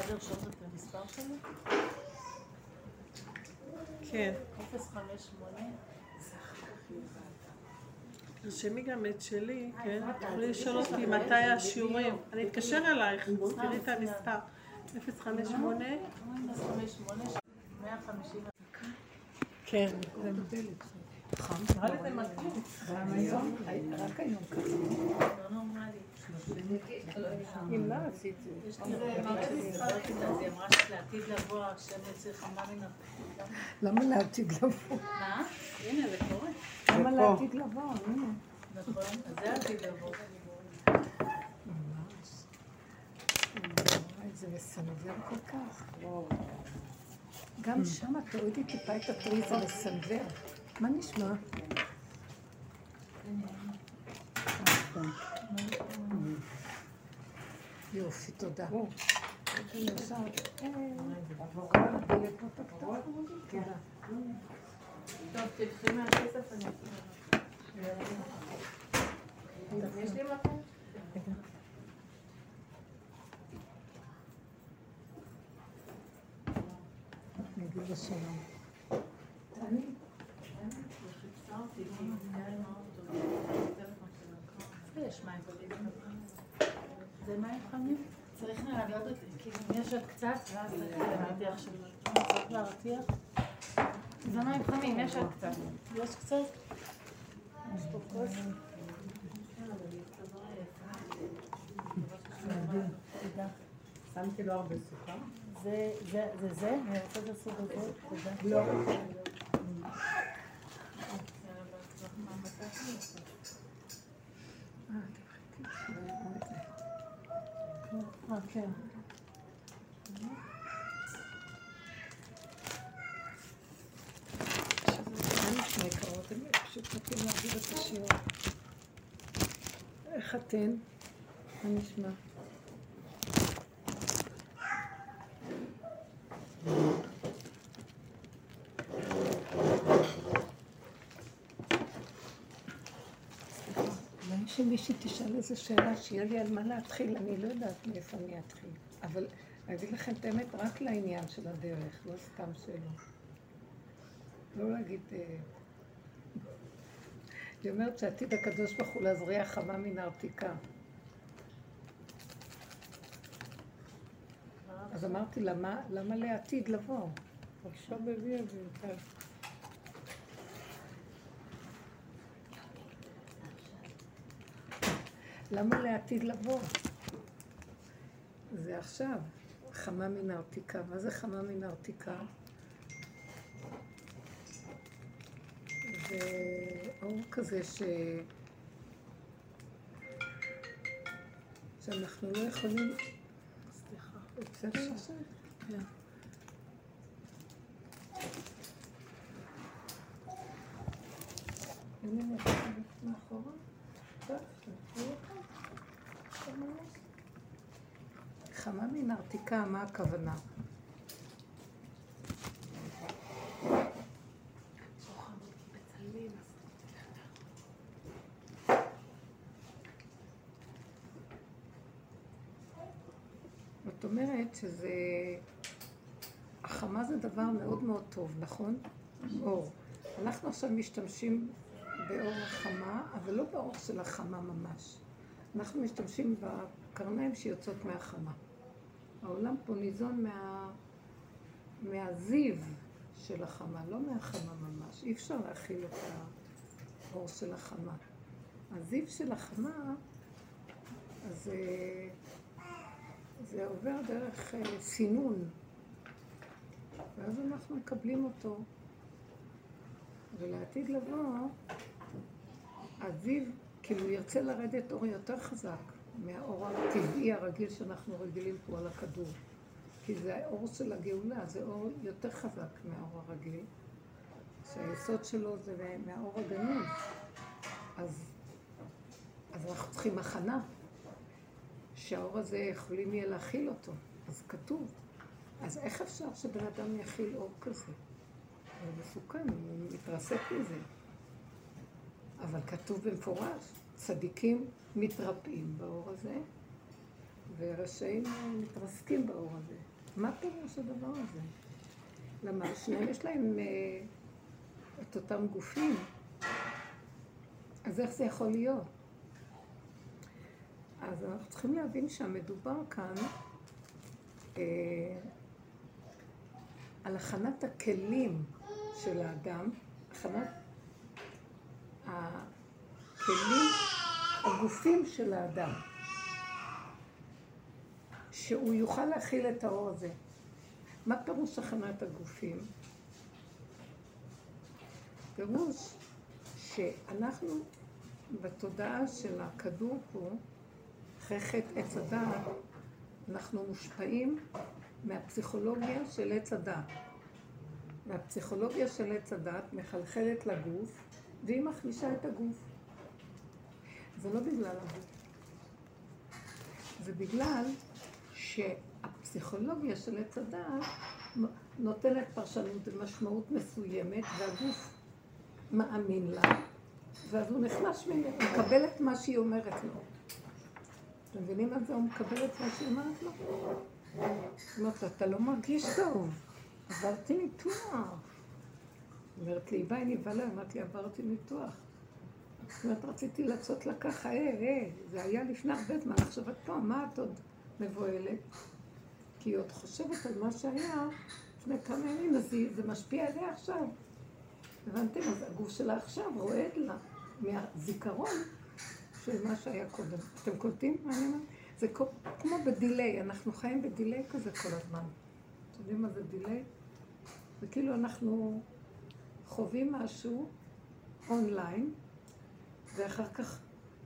אפשר לרשום את המספר שלי? כן. 058. תרשמי גם את שלי, כן? תוכלי לשאול אותי מתי השיעורים. אני אתקשר אלייך, תראי את המספר. 058. 058. 150. כן. נראה לי זה מתאים. גם היום, רק היום ככה. לא נורמלי. אם לא עשית זה. למה לעתיד לבוא? מה? הנה, זה קורה. למה לעתיד לבוא? נכון? אז זה עתיד לבוא. זה מסנוור כל כך. גם שם תורידי טיפה את הטרי, זה מסנוור. מה נשמע? יופי, תודה. ישר. תודה. טוב, תקחי מהכסף, אני יש לי מקום? נגיד לו שלום. יש מים בלילה. זה מים חמים? צריך להעלות את זה, כאילו אם יש עוד קצת, ואז צריך להרתיח של צריך להרתיח. זה מים חמים, יש עוד קצת. יש קצת? יש פה כוס? שמתי לו הרבה סוכר. זה זה, זה זה? אני רוצה את הסוג הזה? תודה. לא. אה, כן. מה נשמע יקרות? הם פשוט רוצים להגיד את השיעור. איך אתן? מה נשמע? אולי שמישהי תשאל איזה שאלה, שיהיה לי על מה להתחיל, אני לא יודעת מאיפה אני אתחיל. אבל אני אגיד לכם את האמת, רק לעניין של הדרך, לא סתם שאלות. לא להגיד... אה, היא אומרת שעתיד הקדוש ברוך הוא להזריע חמה מן העתיקה. אז אמרתי לה, "מה- למה לעתיד לבוא? עכשיו מביא את זה למה לעתיד לבוא? זה עכשיו, חמה מן העתיקה. מה זה חמה מן העתיקה? זה אור כזה ש... שאנחנו לא יכולים... סליחה, בסדר עכשיו? כן. אני יכולה ללכת מאחורה? טוב, תלכו אותה. העתיקה, מה הכוונה? זאת אומרת שזה... החמה זה דבר מאוד מאוד טוב, נכון? אור. אנחנו עכשיו משתמשים באור החמה, אבל לא באור של החמה ממש. אנחנו משתמשים בקרניים שיוצאות מהחמה. העולם פה ניזון מה... מהזיו של החמה, לא מהחמה ממש. אי אפשר להכיל את האור של החמה. הזיו של החמה, אז אה, זה עובר דרך אה, סינון, ואז אנחנו מקבלים אותו. ולעתיד לבוא, הזיו, כאילו ירצה לרדת אור יותר חזק מהאור הטבעי הרגיל שאנחנו רגילים פה על הכדור. כי זה האור של הגאולה, זה אור יותר חזק מהאור הרגיל, שהיסוד שלו זה מהאור הגנוז. אז, אז אנחנו צריכים הכנה, שהאור הזה יכולים יהיה להכיל אותו. אז כתוב. אז איך אפשר שבן אדם יכיל אור כזה? זה מסוכן, הוא מתרסק מזה. אבל כתוב במפורש, צדיקים מתרפאים באור הזה, ורשעים מתרסקים באור הזה. מה פירוש הדבר הזה? למה שניהם יש להם אה, את אותם גופים, אז איך זה יכול להיות? אז אנחנו צריכים להבין שהמדובר כאן אה, על הכנת הכלים של האדם, הכנת הכלים, הגופים של האדם, שהוא יוכל להכיל את האור הזה. מה פירוש הכנת הגופים? פירוש שאנחנו בתודעה של הכדור פה, חטא עץ הדעת, אנחנו מושפעים מהפסיכולוגיה של עץ הדעת. והפסיכולוגיה של עץ הדעת מחלחלת לגוף, והיא מחלישה את הגוף. זה לא בגלל הגוף. זה בגלל שהפסיכולוגיה של עץ הדעת נותנת פרשנות ומשמעות מסוימת, והגוף מאמין לה, ואז הוא נחלש ממנו, הוא מקבל את מה שהיא אומרת לו. אתם מבינים מה זה? הוא מקבל את מה שהיא אומרת לו? אומרת לו, אתה לא מרגיש טוב, עברתי ניתוח. אומרת לי, ביי, נבהלה, אמרתי עברתי ניתוח. זאת רציתי לצאת לה ככה, אה, אה, זה היה לפני הרבה זמן, עכשיו את פה, מה את עוד מבוהלת? כי היא עוד חושבת על מה שהיה לפני כמה ימים, אז זה משפיע עליה עכשיו. הבנתם? אז הגוף שלה עכשיו רועד לה מהזיכרון של מה שהיה קודם. אתם קולטים מה אני אומרת? זה כמו בדיליי, אנחנו חיים בדיליי כזה כל הזמן. אתם יודעים מה זה דיליי? זה כאילו אנחנו חווים משהו אונליין, ואחר כך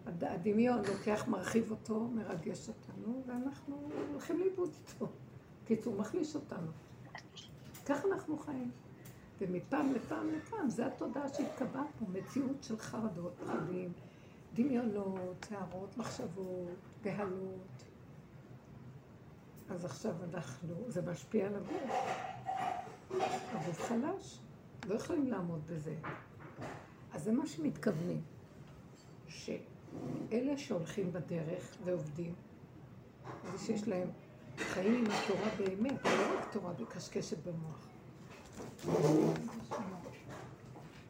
הדמיון לוקח, מרחיב אותו, מרגש אותנו, ואנחנו הולכים לאיבוד איתו. קיצור, מחליש אותנו. כך אנחנו חיים. ומפעם לפעם לפעם, זו התודעה שהתקבעה פה, מציאות של חרדות, פחדים, דמיונות, הערות, מחשבות, בהלות. אז עכשיו אנחנו, זה משפיע על הגוף. הגוף חלש, לא יכולים לעמוד בזה. אז זה מה שמתכוונים, שאלה שהולכים בדרך ועובדים, זה שיש להם חיים עם התורה באמת, לא רק תורה בקשקשת במוח.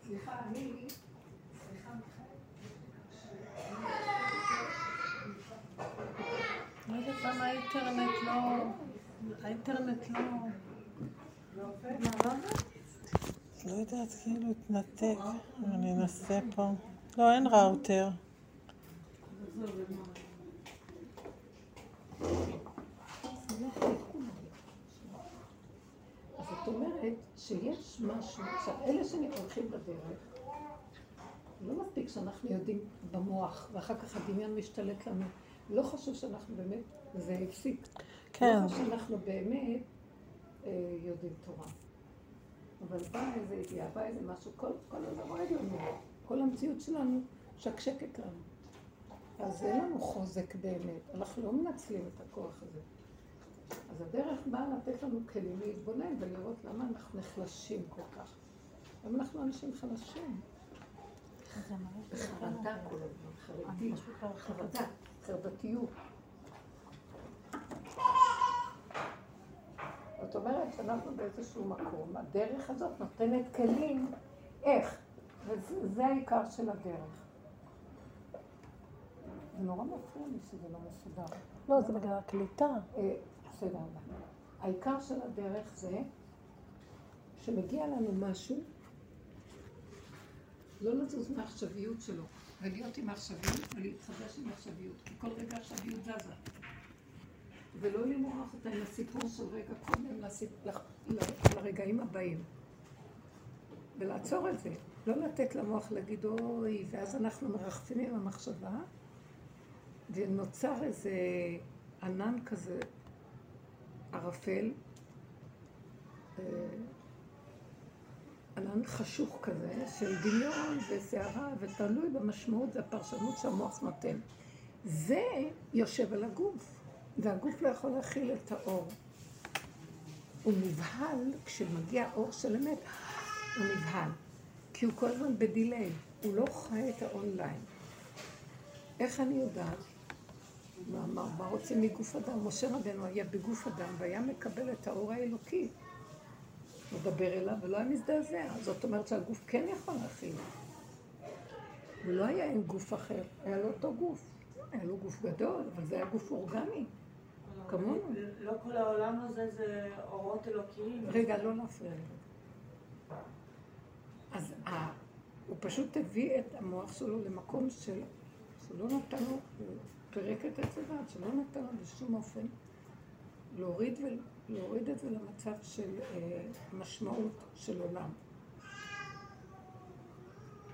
סליחה, אני... לא יודעת למה האינטרנט לא... האינטרנט לא... לא יודעת, כאילו התנתק. אני אנסה פה. לא, אין ראוטר. אז זאת אומרת שיש משהו, עכשיו אלה שהולכים בדרך, לא מספיק שאנחנו יודעים במוח, ואחר כך הדמיון משתלט לנו. לא חשוב שאנחנו באמת, וזה הפסיק. כן. לא חשוב שאנחנו באמת אה, יודעים תורה. אבל בא איזה ידיעה, בא איזה משהו, כל, כל הזמן רועד לנו. כל המציאות שלנו שקשקת לנו. אז אין לנו חוזק באמת, אנחנו לא מנצלים את הכוח הזה. אז הדרך באה לתת לנו כלים להתבונן ולראות למה אנחנו נחלשים כל כך. למה אנחנו אנשים חלשים? בחרדה כל הזמן, חרדים, חרדה, חרדתיות. זאת אומרת שאנחנו באיזשהו מקום, הדרך הזאת נותנת כלים איך, וזה העיקר של הדרך. זה נורא מפריע לי שזה לא מסודר. לא, זה בגלל הקליטה. אה, בסדר. העיקר של הדרך זה שמגיע לנו משהו, לא לזוז מהעכשוויות שלו, ולהיות עם העכשוויות ולהתחדש עם העכשוויות, כי כל רגע העכשוויות זזה. ולא למרוח אותה עם הסיפור של רגע קודם. לרגעים הבאים. ולעצור את זה. לא לתת למוח להגיד אוי, ואז אנחנו מרחפים עם המחשבה, ונוצר איזה ענן כזה ערפל, אה, ענן חשוך כזה, של דמיון וסערה, ותלוי במשמעות והפרשנות שהמוח נותן. זה יושב על הגוף, והגוף לא יכול להכיל את האור. הוא נבהל, כשמגיע אור של אמת, הוא נבהל. כי הוא כל הזמן בדיליי, הוא לא חי את האונליין. איך אני יודעת? מה, מה, מה רוצים מגוף אדם? משה רבנו היה בגוף אדם והיה מקבל את האור האלוקי. מדבר אליו ולא היה מזדעזע. זאת אומרת שהגוף כן יכול להכיל. הוא לא היה עם גוף אחר, היה לו אותו גוף. היה לו גוף גדול, אבל זה היה גוף אורגני. כמונו. לא כל העולם הזה זה אורות אלוקיים. רגע, לא להפריע לי. אז ה... הוא פשוט הביא את המוח שלו למקום של... שלא נתן לו, הוא פירק את עץ הדעת, שלא נתן לו בשום אופן להוריד, ו... להוריד את זה למצב של אה, משמעות של עולם.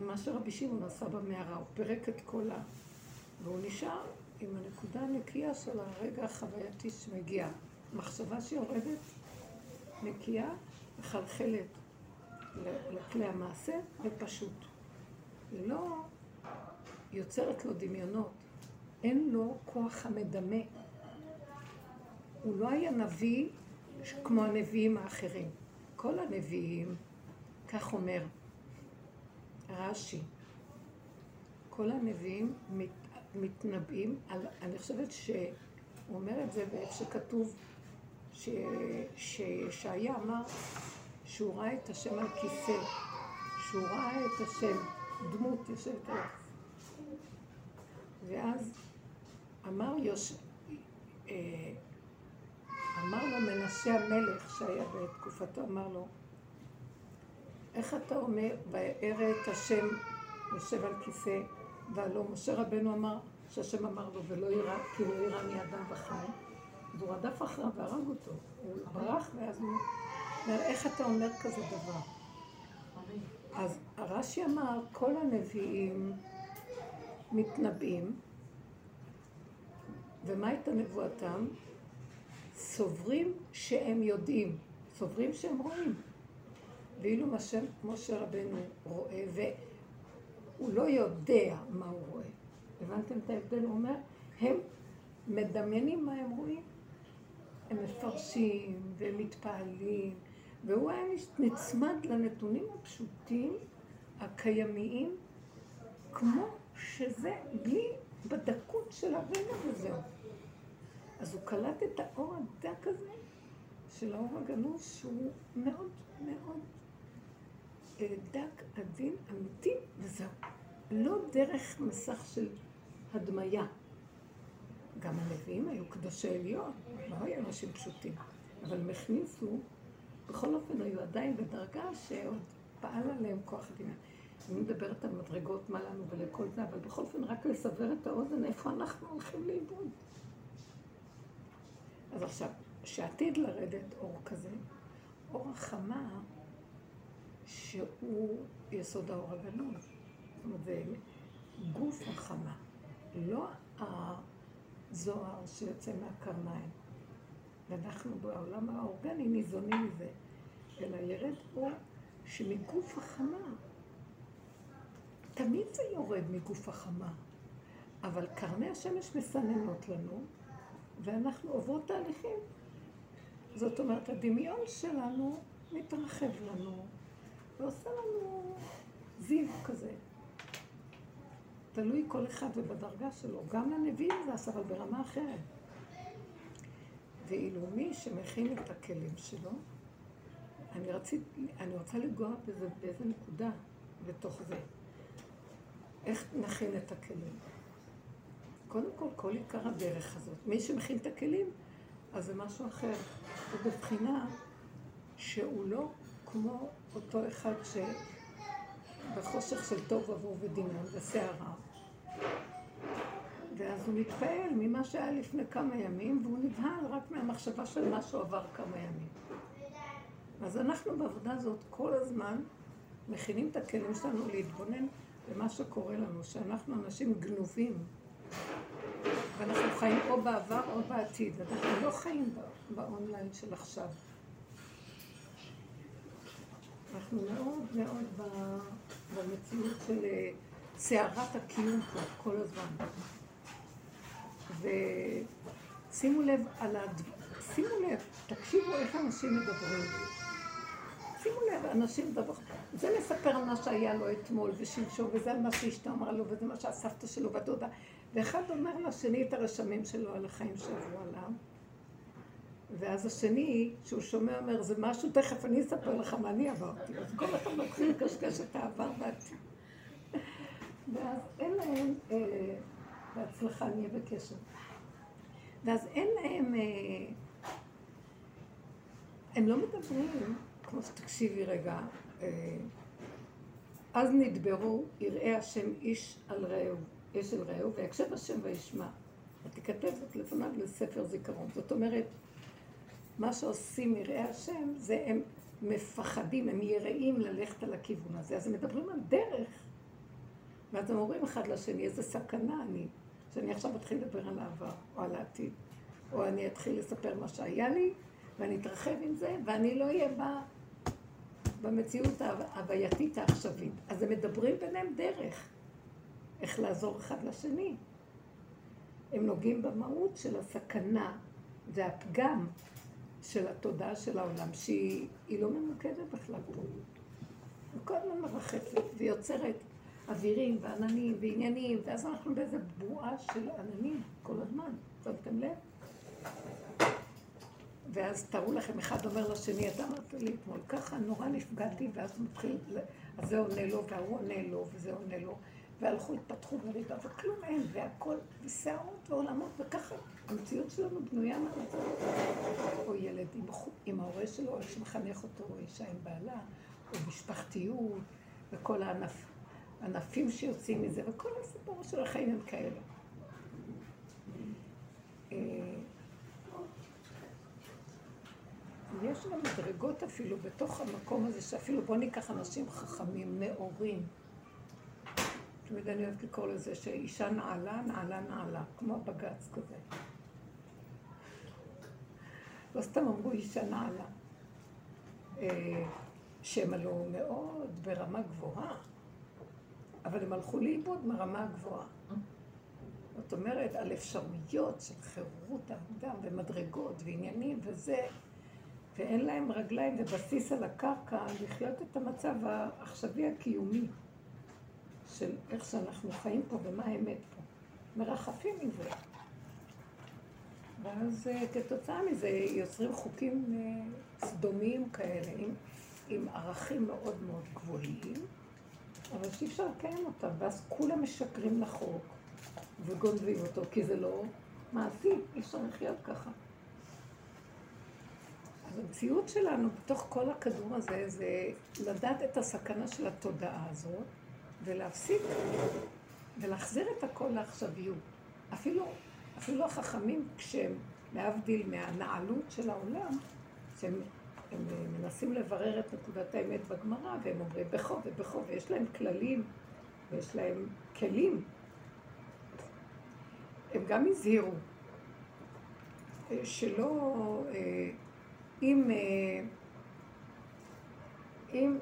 מה שרבי שמעון עשה במערה, הוא פירק את כל ה... והוא נשאר עם הנקודה הנקייה של הרגע החווייתי שמגיע. מחשבה שיורדת נקייה, מחלחלת לכלי המעשה ופשוט. היא לא יוצרת לו דמיונות, אין לו כוח המדמה. הוא לא היה נביא כמו הנביאים האחרים. כל הנביאים, כך אומר רש"י, כל הנביאים מת, מתנבאים על, אני חושבת שהוא אומר את זה בעת שכתוב שישעיה אמר שהוא ראה את השם על כיסא, שהוא ראה את השם, דמות יושבת עליו. ואז אמר יוש... אה, אמר לו מנשה המלך שהיה בתקופתו, אמר לו, איך אתה אומר, ואראה את השם יושב על כיסא, והלא משה רבנו אמר, שהשם אמר לו, ולא ירא, כי לא ירא מאדם וחי, והוא רדף אחריו והרג אותו. הוא ברח ואז הוא... איך אתה אומר כזה דבר? אז הרש"י אמר, כל הנביאים מתנבאים, ומה הייתה נבואתם? סוברים שהם יודעים, סוברים שהם רואים. ואילו משה, משה רבנו רואה, והוא לא יודע מה הוא רואה. הבנתם את ההבדל? הוא אומר, הם מדמיינים מה הם רואים. הם מפרשים והם מתפעלים, והוא היה נצמד לנתונים הפשוטים, הקיימיים, כמו שזה, בלי בדקות של הרגע וזהו. אז הוא קלט את האור הדק הזה של האור הגנוז, שהוא מאוד מאוד אה, דק, עדין, אמיתי, וזהו. לא דרך מסך של הדמיה. גם הנביאים היו קדושי עליון, לא היו אנשים פשוטים, אבל הם הכניסו, בכל אופן היו עדיין בדרגה שעוד פעל עליהם כוח הדמיון. אני מדברת על מדרגות, מה לנו ולכל זה, אבל בכל אופן רק לסבר את האוזן איפה אנחנו הולכים לאיבוד. אז עכשיו, שעתיד לרדת אור כזה, אור החמה, שהוא יסוד האור הגנוז. זאת אומרת, זה גוף החמה, לא הזוהר שיוצא מהקרניים. ואנחנו בעולם האורגני ניזונים מזה, אלא ירד אור שמגוף החמה, תמיד זה יורד מגוף החמה, אבל קרני השמש מסננות לנו, ואנחנו עוברות תהליכים. זאת אומרת, הדמיון שלנו מתרחב לנו, ועושה לנו זיו כזה. תלוי כל אחד ובדרגה שלו. גם לנביאים זה עשה, אבל ברמה אחרת. ואילו מי שמכין את הכלים שלו, אני, רצית, אני רוצה לגוע בזה, באיזה נקודה בתוך זה. איך נכין את הכלים? קודם כל, כל עיקר הדרך הזאת. מי שמכין את הכלים, אז זה משהו אחר. זה בבחינה שהוא לא כמו אותו אחד שבחושך של טוב עבור ודמיון וסערה. ואז הוא מתפעל ממה שהיה לפני כמה ימים, והוא נבהל רק מהמחשבה של מה שהוא עבר כמה ימים. אז אנחנו בעבודה הזאת כל הזמן מכינים את הכלים שלנו להתבונן במה שקורה לנו, שאנחנו אנשים גנובים, ואנחנו חיים או בעבר או בעתיד, אנחנו לא חיים באונליין של עכשיו. אנחנו מאוד מאוד במציאות של אה, סערת הקיום פה כל הזמן. ושימו לב על הד... שימו לב, תקשיבו איך אנשים מדברים. שימו לב, אנשים מדברים. זה מספר על מה שהיה לו אתמול ושלשום, וזה על מה שאשתו אמרה לו, וזה מה שהסבתא שלו והדודה. ואחד אומר לשני את הרשמים שלו על החיים שעברו עליו, ואז השני, שהוא שומע, אומר, זה משהו, תכף אני אספר לך מה אני עברתי. אז כל אחד מתחיל לקשקש את העבר בעתיד. ואז אין להם, אה, בהצלחה, נהיה בקשר. ואז אין להם, אה, הם לא מדברים, כמו שתקשיבי רגע, אה, אז נדברו יראה השם איש על רעהו, איש אל רעהו, ויקשב השם וישמע. ותיכתב זאת לפניו לספר זיכרון. זאת אומרת, מה שעושים יראי השם, זה הם מפחדים, הם יראים ללכת על הכיוון הזה. אז הם מדברים על דרך. ואז הם אומרים אחד לשני, איזה סכנה אני, שאני עכשיו אתחיל לדבר על העבר, או על העתיד. או אני אתחיל לספר מה שהיה לי, ואני אתרחב עם זה, ואני לא אהיה בה במציאות ההווייתית העכשווית. אז הם מדברים ביניהם דרך, איך לעזור אחד לשני. הם נוגעים במהות של הסכנה והפגם של התודעה של העולם, שהיא לא ממוקדת בכלל פה. היא כל הזמן מרחפת ויוצרת אווירים ועננים ועניינים, ואז אנחנו באיזה בועה של עננים כל הזמן, שמתם לב? ואז תארו לכם, אחד אומר לשני, אתה אמרת לי אתמול, ככה נורא נפגעתי, ואז מתחיל, אז זה עונה לו, והוא עונה לו, וזה עונה לו, והלכו, התפתחו בריבה, וכלום אין, והכל, וסערות ועולמות, וככה המציאות שלנו בנויה מהמצב. או ילד עם, עם ההורה שלו, או שמחנך אותו, או אישה עם בעלה, או משפחתיות, וכל הענפ, הענפים שיוצאים מזה, וכל הסיפור של החיים הם כאלה. אה, יש גם מדרגות אפילו בתוך המקום הזה, שאפילו בוא ניקח אנשים חכמים, נאורים. תמיד אני אוהבת לקרוא לזה שאישה נעלה, נעלה, נעלה, כמו בג"ץ כזה. לא סתם אמרו אישה נעלה. אה, שהם עלו מאוד ברמה גבוהה, אבל הם הלכו לאיבוד מרמה גבוהה. זאת אומרת, על אפשרויות של חירות האדם ומדרגות ועניינים וזה, ואין להם רגליים ובסיס על הקרקע לחיות את המצב העכשווי הקיומי של איך שאנחנו חיים פה ומה האמת פה. מרחפים מזה. ואז אה, כתוצאה מזה יוצרים חוקים אה, סדומיים כאלה, עם, עם ערכים מאוד מאוד גבוהים, אבל שאי אפשר לקיים אותם, ואז כולם משקרים לחוק וגונבים אותו, כי זה לא מעשי, אי אפשר לחיות ככה. אז המציאות שלנו בתוך כל הכדור הזה זה לדעת את הסכנה של התודעה הזאת ולהפסיק ולהחזיר את הכל לעכשוויות. אפילו אפילו החכמים, כשהם, להבדיל מהנעלות של העולם, שהם הם מנסים לברר את נקודת האמת בגמרא, והם אומרים בכו ובכו, ויש להם כללים, ויש להם כלים. הם גם הזהירו שלא, אה, אם, אה, אם,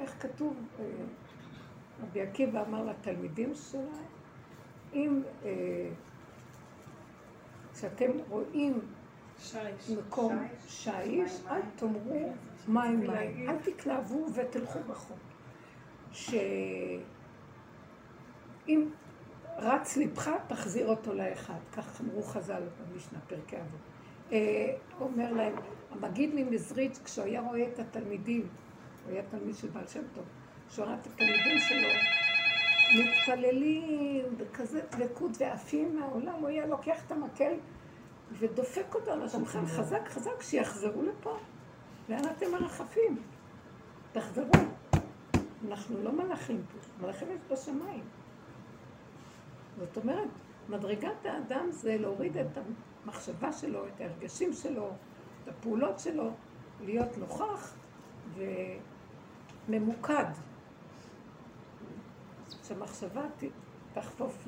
איך כתוב, אה, רבי עקיבא אמר לתלמידים שלהם, אם כשאתם רואים מקום שיש, אל תאמרו מים מים, אל תתלהבו ותלכו בחוק. שאם רץ לבך, תחזיר אותו לאחד. כך אמרו חז"ל במשנה, פרקי אבות. אה, אומר להם, המגיד ממזריץ', כשהוא היה רואה את התלמידים, הוא היה תלמיד של בעל שם טוב, כשהוא ראה את התלמידים שלו, מתפללים בכזה דבקות ועפים מהעולם, הוא היה לוקח את המקל ודופק אותו על השולחן חזק חזק, שיחזרו לפה. לאן אתם מרחפים? תחזרו. אנחנו לא מלאכים פה, מלאכים יש בשמיים. זאת אומרת, מדרגת האדם זה להוריד את המחשבה שלו, את ההרגשים שלו, את הפעולות שלו, להיות נוכח וממוקד. שהמחשבה תחפוף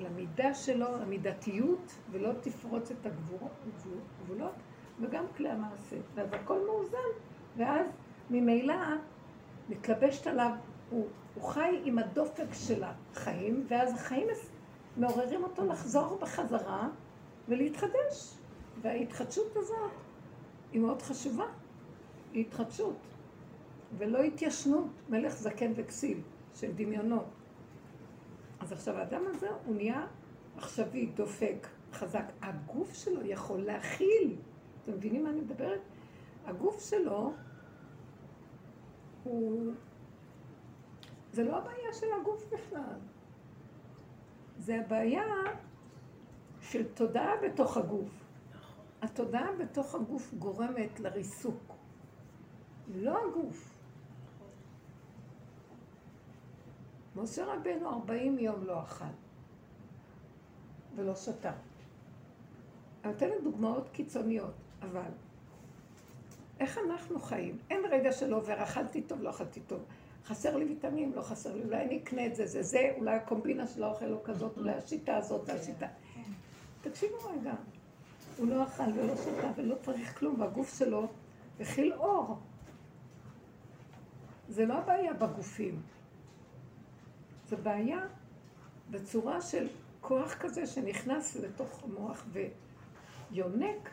למידה שלו, למידתיות, ולא תפרוץ את הגבולות, וגם כלי המעשה. ואז הכל מאוזן, ואז ממילא מתלבשת עליו, הוא, הוא חי עם הדופק של החיים, ואז החיים מעוררים אותו לחזור בחזרה ולהתחדש. וההתחדשות הזאת היא מאוד חשובה, היא התחדשות, ולא התיישנות, מלך זקן וכסיל. של דמיונות. אז עכשיו האדם הזה הוא נהיה עכשווי, דופק, חזק. הגוף שלו יכול להכיל. אתם מבינים מה אני מדברת? הגוף שלו הוא... זה לא הבעיה של הגוף בכלל. זה הבעיה של תודעה בתוך הגוף. התודעה בתוך הגוף גורמת לריסוק. לא הגוף. משה רבנו ארבעים יום לא אכל ולא שתה. אני נותנת דוגמאות קיצוניות, אבל איך אנחנו חיים? אין רגע שלא עובר, אכלתי טוב, לא אכלתי טוב. חסר לי ויטמין, לא חסר לי, אולי אני אקנה את זה, זה זה, אולי הקומבינה של האוכל לא כזאת, אולי השיטה הזאת, זה השיטה. תקשיבו רגע, הוא לא אכל ולא שתה ולא צריך כלום, והגוף שלו הכיל אור. זה לא הבעיה בגופים, זה בעיה בצורה של כוח כזה שנכנס לתוך המוח ויונק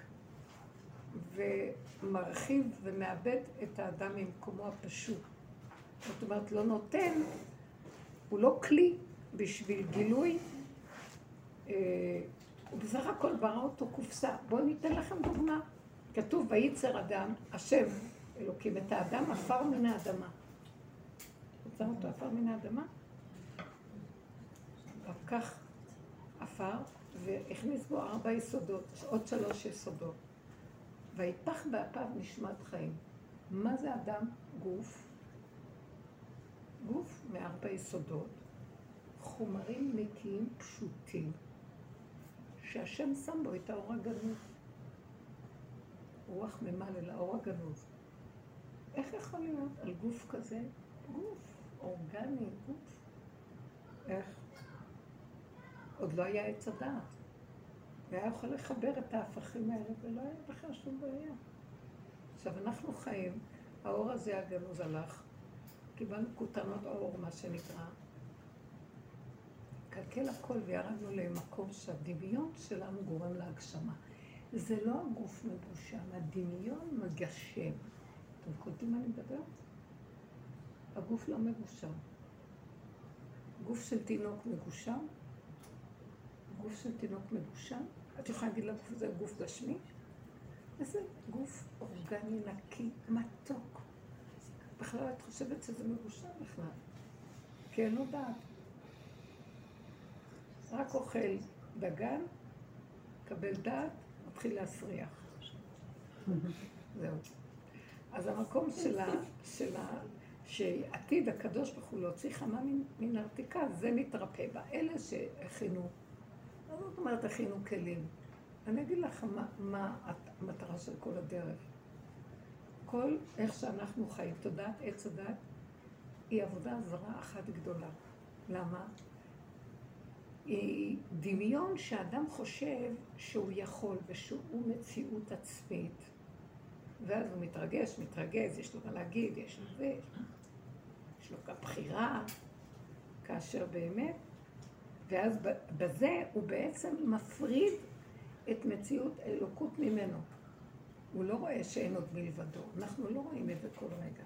ומרחיב ומאבד את האדם ממקומו הפשוט. זאת אומרת, לא נותן, הוא לא כלי בשביל גילוי, אה, הוא בסך הכל ברא אותו קופסה. בואו ניתן לכם דוגמה. כתוב, וייצר אדם, השם, אלוקים, את האדם עפר מן האדמה. יצר אותו עפר מן האדמה? לקח עפר והכניס בו ארבע יסודות, עוד שלוש יסודות. ויפח באפיו נשמת חיים. מה זה אדם? גוף. גוף מארבע יסודות, חומרים נקיים פשוטים, שהשם שם בו את האור הגנוז. רוח ממלא לאור הגנוז. איך יכול להיות על גוף כזה? גוף אורגני, גוף. איך? עוד לא היה עץ הדעת. והיה יכול לחבר את ההפכים האלה, ולא היה בכלל שום בעיה. עכשיו, אנחנו חיים, האור הזה הגנוז הלך, קיבלנו כותנות אור, מה שנקרא. קלקל הכל וירדנו למקום שהדמיון שלנו גורם להגשמה. זה לא הגוף מגושם, הדמיון מגשם. אתם קולטים מה אני מדברת? הגוף לא מגושם. גוף של תינוק מגושם, גוף של תינוק מגושם, את יכולה להגיד לגוף הזה גוף גשמי? איזה גוף אורגני, נקי, מתוק. בכלל את חושבת שזה מגושם בכלל. כי אין לו דעת. רק אוכל דגן, קבל דעת, מתחיל להסריח. זהו. אז המקום של ה... של ה... שעתיד הקדוש ברוך הוא להוציא חמה מן העתיקה, זה מתרפא בה. אלה שהכינו מה זאת אומרת הכינו כלים? אני אגיד לך מה, מה המטרה של כל הדרך. כל איך שאנחנו חיים, תודעת עץ הדת, היא עבודה זרה אחת גדולה. למה? היא דמיון שאדם חושב שהוא יכול ושהוא מציאות עצמית. ואז הוא מתרגש, מתרגז, יש לו מה להגיד, יש לו זה, יש לו גם בחירה, כאשר באמת ואז בזה הוא בעצם מפריד את מציאות אלוקות ממנו. הוא לא רואה שאין עוד מלבדו. אנחנו לא רואים את זה כל רגע.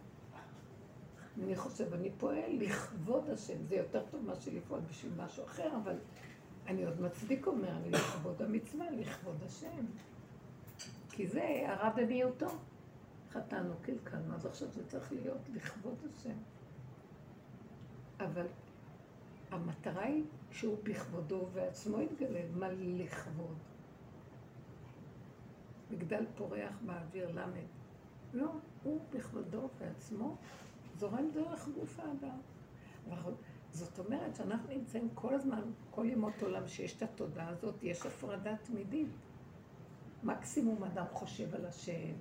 אני חושב, אני פועל לכבוד השם. זה יותר טוב מאשר לפעול בשביל משהו אחר, אבל אני עוד מצדיק אומר, אני לכבוד המצווה, לכבוד השם. כי זה הרע במיעוטו. חטאנו, קלקלנו, אז עכשיו זה צריך להיות לכבוד השם. אבל המטרה היא שהוא בכבודו ועצמו יתגלה, מה לכבוד? מגדל פורח באוויר למד. לא, הוא בכבודו ועצמו זורם דרך גוף האדם. זאת אומרת שאנחנו נמצאים כל הזמן, כל ימות עולם שיש את התודעה הזאת, יש הפרדה תמידית. מקסימום אדם חושב על השם,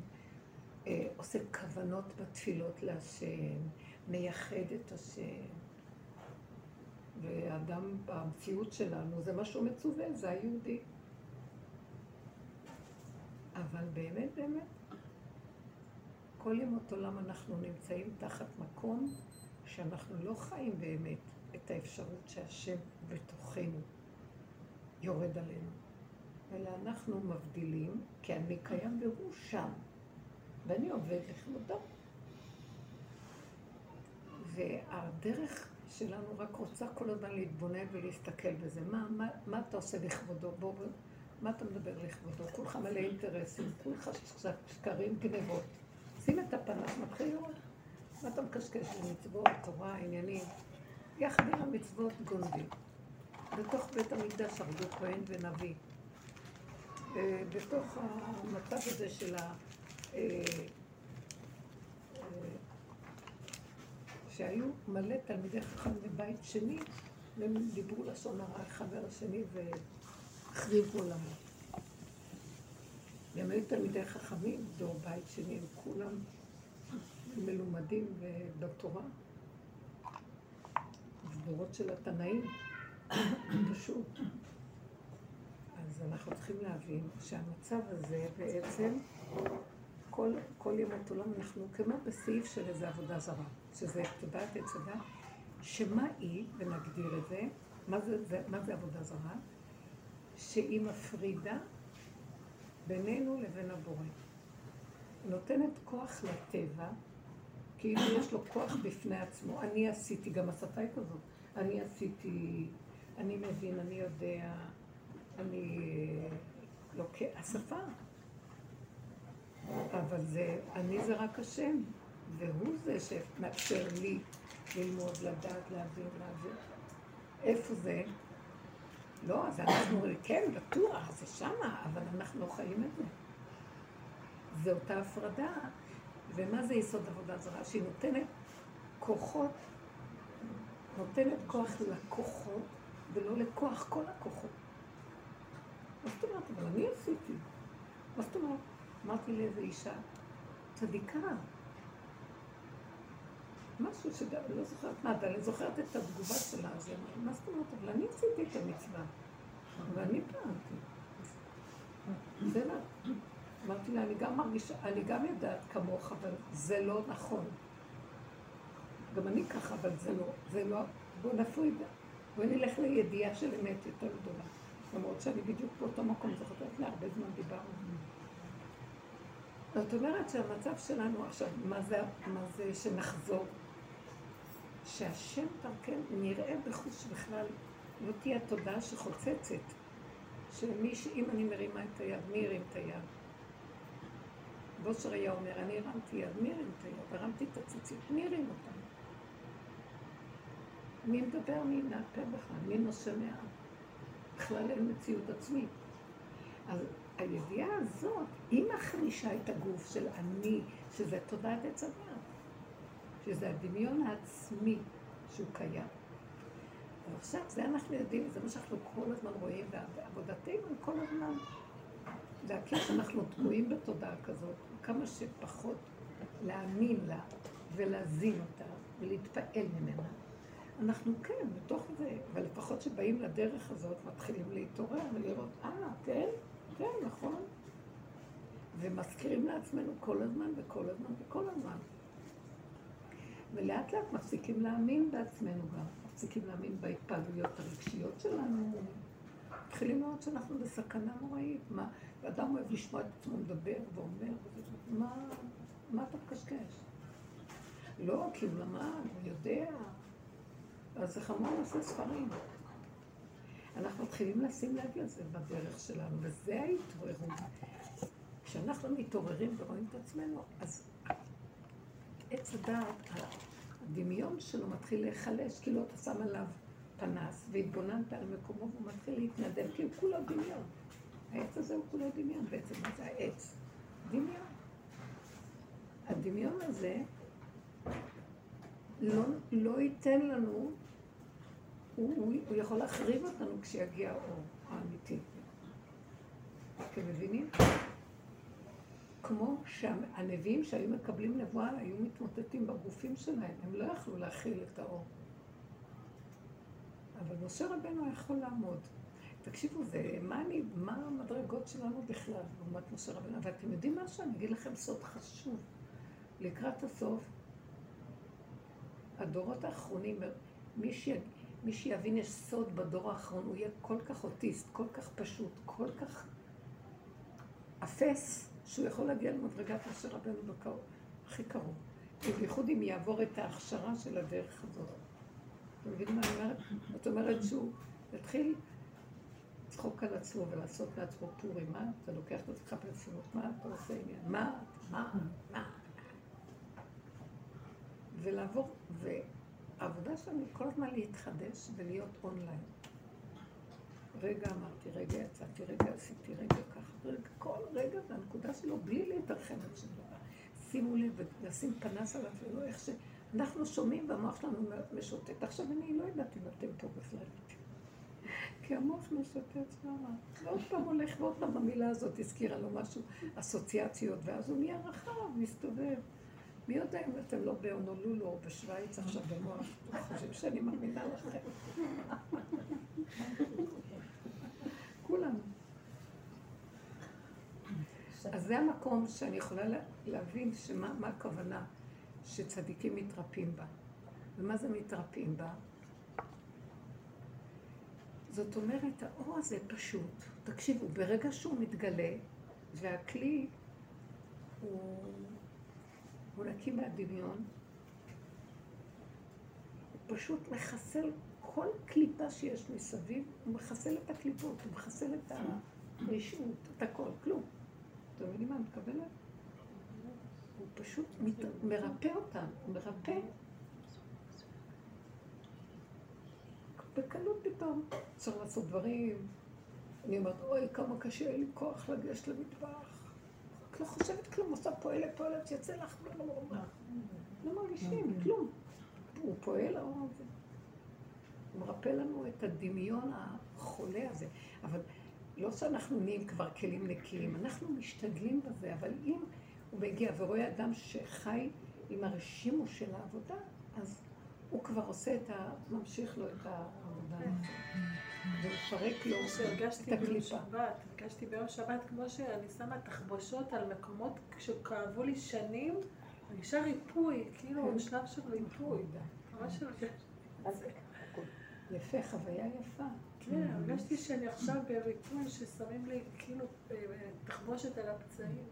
אה, עושה כוונות בתפילות להשם, מייחד את השם. ואדם במציאות שלנו, זה מה שהוא מצווה, זה היהודי. אבל באמת, באמת, כל ימות עולם אנחנו נמצאים תחת מקום שאנחנו לא חיים באמת את האפשרות שהשם בתוכנו יורד עלינו. אלא אנחנו מבדילים, כי אני קיים והוא שם, ואני עובד לכבודו. והדרך שלנו רק רוצה כל הזמן להתבונן ולהסתכל בזה. מה, מה, מה אתה עושה לכבודו? בוא, מה אתה מדבר לכבודו? כולך מלא אינטרסים, כולך שקרים, גנבות. שים את הפנס, מתחיל לראות. מה אתה מקשקש במצוות, תורה, עניינים? יחד עם המצוות גונבים. בתוך בית המקדש הרגו כהן ונביא. אה, בתוך המצב הזה של ה... אה, אה, שהיו מלא תלמידי חכם בבית שני, והם דיברו לשון הרע אחד על השני והחריבו עולמות. והם היו תלמידי חכמים, דור בית שני, הם כולם מלומדים בתורה. דורות של התנאים, פשוט. אז אנחנו צריכים להבין שהמצב הזה בעצם, כל, כל ימות עולם אנחנו כמו בסעיף של איזו עבודה זרה, שזה תודעת הדת, שמה היא, ונגדיר את זה, מה זה, זה, מה זה עבודה זרה? שהיא מפרידה בינינו לבין הבורא. נותנת כוח לטבע, כאילו יש לו כוח בפני עצמו. אני עשיתי, גם השפה היא כזאת, אני עשיתי, אני מבין, אני יודע, אני לוקח, השפה. אבל זה, אני זה רק השם, והוא זה שמאפשר לי ללמוד, לדעת, להבין, להבין. איפה זה? לא, אז אנחנו, כן, בטוח, זה שמה, אבל אנחנו לא חיים את זה. זה אותה הפרדה. ומה זה יסוד עבודה זרה? שהיא נותנת כוחות, נותנת כוח לכוחות, ולא לכוח כל הכוחות. מה זאת אומרת? אבל אני עשיתי. מה זאת אומרת? אמרתי לאיזו אישה, צדיקה. משהו שגם, לא זוכרת מה, אבל אני זוכרת את התגובה שלה, אז היא אמרה, מה זאת אומרת? אבל אני עשיתי את המצווה, ואני פעמתי. בסדר? אמרתי לה, אני גם מרגישה, אני גם יודעת כמוך, אבל זה לא נכון. גם אני ככה, אבל זה לא, זה לא, בוא נפריד, בוא נלך לידיעה של אמת יותר גדולה. למרות שאני בדיוק באותו מקום, זוכרת, לפני הרבה זמן דיברנו. זאת אומרת שהמצב שלנו עכשיו, מה זה, מה זה שנחזור? שהשם דרכנו נראה בחוש בכלל, לא תהיה תודעה שחוצצת, שאם אני מרימה את היד, מי ירים את היד? בושר היה אומר, אני הרמתי יד, מי הרים את היד? הרמתי את הציצית, מי הרים אותם? מי מדבר, מי מעפה בכלל, מי נושא מעם? בכלל אין מציאות עצמית. אז הידיעה הזאת, היא מחלישה את הגוף של אני, שזה תודעת עץ הדת, שזה הדמיון העצמי שהוא קיים. ועכשיו, זה אנחנו יודעים, זה מה שאנחנו כל הזמן רואים, ועבודתנו כל הזמן להכיר שאנחנו תקועים בתודעה כזאת, כמה שפחות להאמין לה ולהזין אותה ולהתפעל ממנה. אנחנו כן, בתוך זה, אבל לפחות שבאים לדרך הזאת, מתחילים להתעורר ולראות, אה, כן, כן, נכון. ומזכירים לעצמנו כל הזמן וכל הזמן וכל הזמן. ולאט לאט מפסיקים להאמין בעצמנו גם, מפסיקים להאמין בהתפעלויות הרגשיות שלנו, מתחילים לראות שאנחנו בסכנה נוראית. מה, אדם אוהב לשמוע את עצמו מדבר ואומר, מה, מה אתה מקשקש? לא, כי הוא למד, הוא יודע. אז זה חמור לעשות ספרים. אנחנו מתחילים לשים לב לזה בדרך שלנו, וזה ההתעוררות. כשאנחנו מתעוררים ורואים את עצמנו, אז עץ הדעת, הדמיון שלו מתחיל להיחלש, כאילו אתה שם עליו פנס, והתבוננת על מקומו והוא מתחיל להתנדב, כי הוא כולו דמיון. העץ הזה הוא כולו דמיון, בעצם מה זה העץ? דמיון. הדמיון הזה לא, לא ייתן לנו, הוא, הוא, הוא יכול להחריב אותנו כשיגיע האור האמיתי. אתם מבינים? כמו שהנביאים שהיו מקבלים נבואה היו מתמוטטים בגופים שלהם, הם לא יכלו להכיל את האור. אבל משה רבנו יכול לעמוד. תקשיבו, זה, מה, אני, מה המדרגות שלנו בכלל, לעומת משה רבנו? אבל אתם יודעים משהו? אני אגיד לכם סוד חשוב. לקראת הסוף, הדורות האחרונים, מי, ש... מי שיבין יש סוד בדור האחרון, הוא יהיה כל כך אוטיסט, כל כך פשוט, כל כך אפס, שהוא יכול להגיע למדרגת משה רבנו בקרוב, הכי קרוב. בייחוד אם יעבור את ההכשרה של הדרך הזאת. אתם מבינים מה אני אומרת? זאת אומרת שהוא יתחיל לצחוק על עצמו ולעשות לעצמו פורים. מה? אתה לוקח את עצמך ברצינות, מה אתה עושה עניין? מה? מה? מה? ולעבור, והעבודה שלנו היא כל הזמן להתחדש ולהיות אונליין. רגע אמרתי, רגע יצאתי, רגע עשיתי, רגע ככה, רגע, כל רגע זה הנקודה שלו, בלי להתרחב על שום דבר. שימו לב, ולשים פנס עליו, ולא איך ש... אנחנו שומעים והמוח שלנו משוטט. עכשיו אני לא יודעת אם אתם פה בכלל. כי המוח משוטט שמה. ועוד פעם הולך, ועוד פעם המילה הזאת הזכירה לו משהו, אסוציאציות, ואז הוא נהיה רחב, מסתובב. מי יודע אם אתם לא בהונולולו או בשוויץ עכשיו במוח, חושבים שאני מאמינה לכם. כולנו. אז זה המקום שאני יכולה להבין שמה מה הכוונה שצדיקים מתרפים בה. ומה זה מתרפים בה? זאת אומרת, האור הזה פשוט, תקשיבו, ברגע שהוא מתגלה, והכלי הוא, הוא נקי מהדמיון, הוא פשוט מחסל כל קליפה שיש מסביב, הוא מחסל את הקליפות, הוא מחסל את הרשעות, את הכל, כלום. אתם מבינים מה אני מתכוונת? הוא פשוט מרפא אותם, הוא מרפא. בקלות פתאום צריך לעשות דברים. אני אומרת, אוי, כמה קשה לי כוח לגשת למטבח. את לא חושבת כלום, עושה פועלת, פועלת, יוצא לך, לא מרגישים, כלום. הוא פועל, הוא מרפא לנו את הדמיון החולה הזה. אבל לא שאנחנו נהיים כבר כלים נקיים, אנחנו משתדלים בזה, אבל אם הוא מגיע ורואה אדם שחי עם הרשימו של העבודה, אז הוא כבר עושה את ה... ממשיך לו את העבודה ומפרק לו את הקליפה. הרגשתי ביום שבת, כמו שאני שמה תחבושות על מקומות שכאבו לי שנים, מרגישה ריפוי, כאילו כן. שלב של ריפוי. ממש יפה, חוויה יפה. כן, הרגשתי שאני עכשיו בריפוי ששמים לי כאילו אה, תחבושת על הפצעים.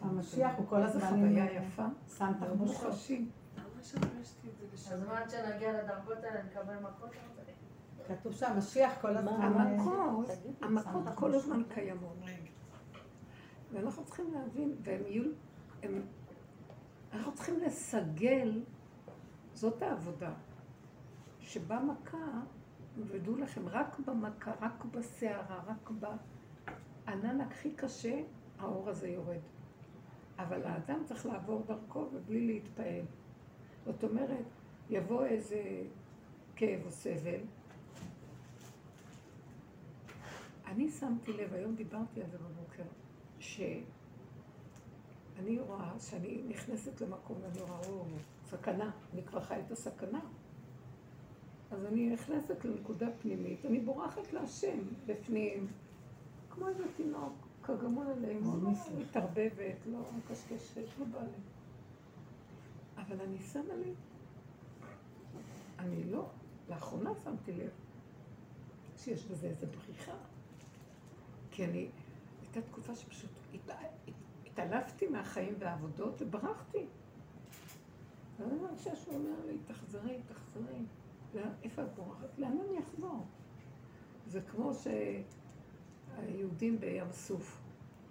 המשיח הוא כל הזמן חוויה יפה, שם תחבושות. ממש הרגשתי את זה בשבת. אז מה עד שנגיע לדרגות האלה נקבל מכות? כתוב שהמשיח כל הזמן... המכות, המכות כל הזמן קיימות. ואנחנו צריכים להבין, והם יהיו... אנחנו צריכים לסגל, זאת העבודה. שבא מכה, ודעו לכם, רק במכה, רק בסערה, רק בענן הכי קשה, האור הזה יורד. אבל האדם צריך לעבור דרכו ובלי להתפעל. זאת אומרת, יבוא איזה כאב או סבל. אני שמתי לב, היום דיברתי על זה בבוקר, שאני רואה שאני נכנסת למקום ואני רואה, או, סכנה, אני כבר חי את הסכנה. אז אני נכנסת לנקודה פנימית, אני בורחת להשם בפנים, כמו איזה תינוק, כגמול עליהם, לא מתערבבת, לא מקשקשת, לא בא לי. אבל אני שמה לי, אני לא, לאחרונה שמתי לב שיש בזה איזה בריחה. כי אני, הייתה תקופה שפשוט התעלפתי מהחיים והעבודות וברחתי. ואני מרגישה שהוא אומר לי, תחזרי, תחזרי. איפה את בורחת? לאן אני אחזור? זה כמו שהיהודים בים סוף,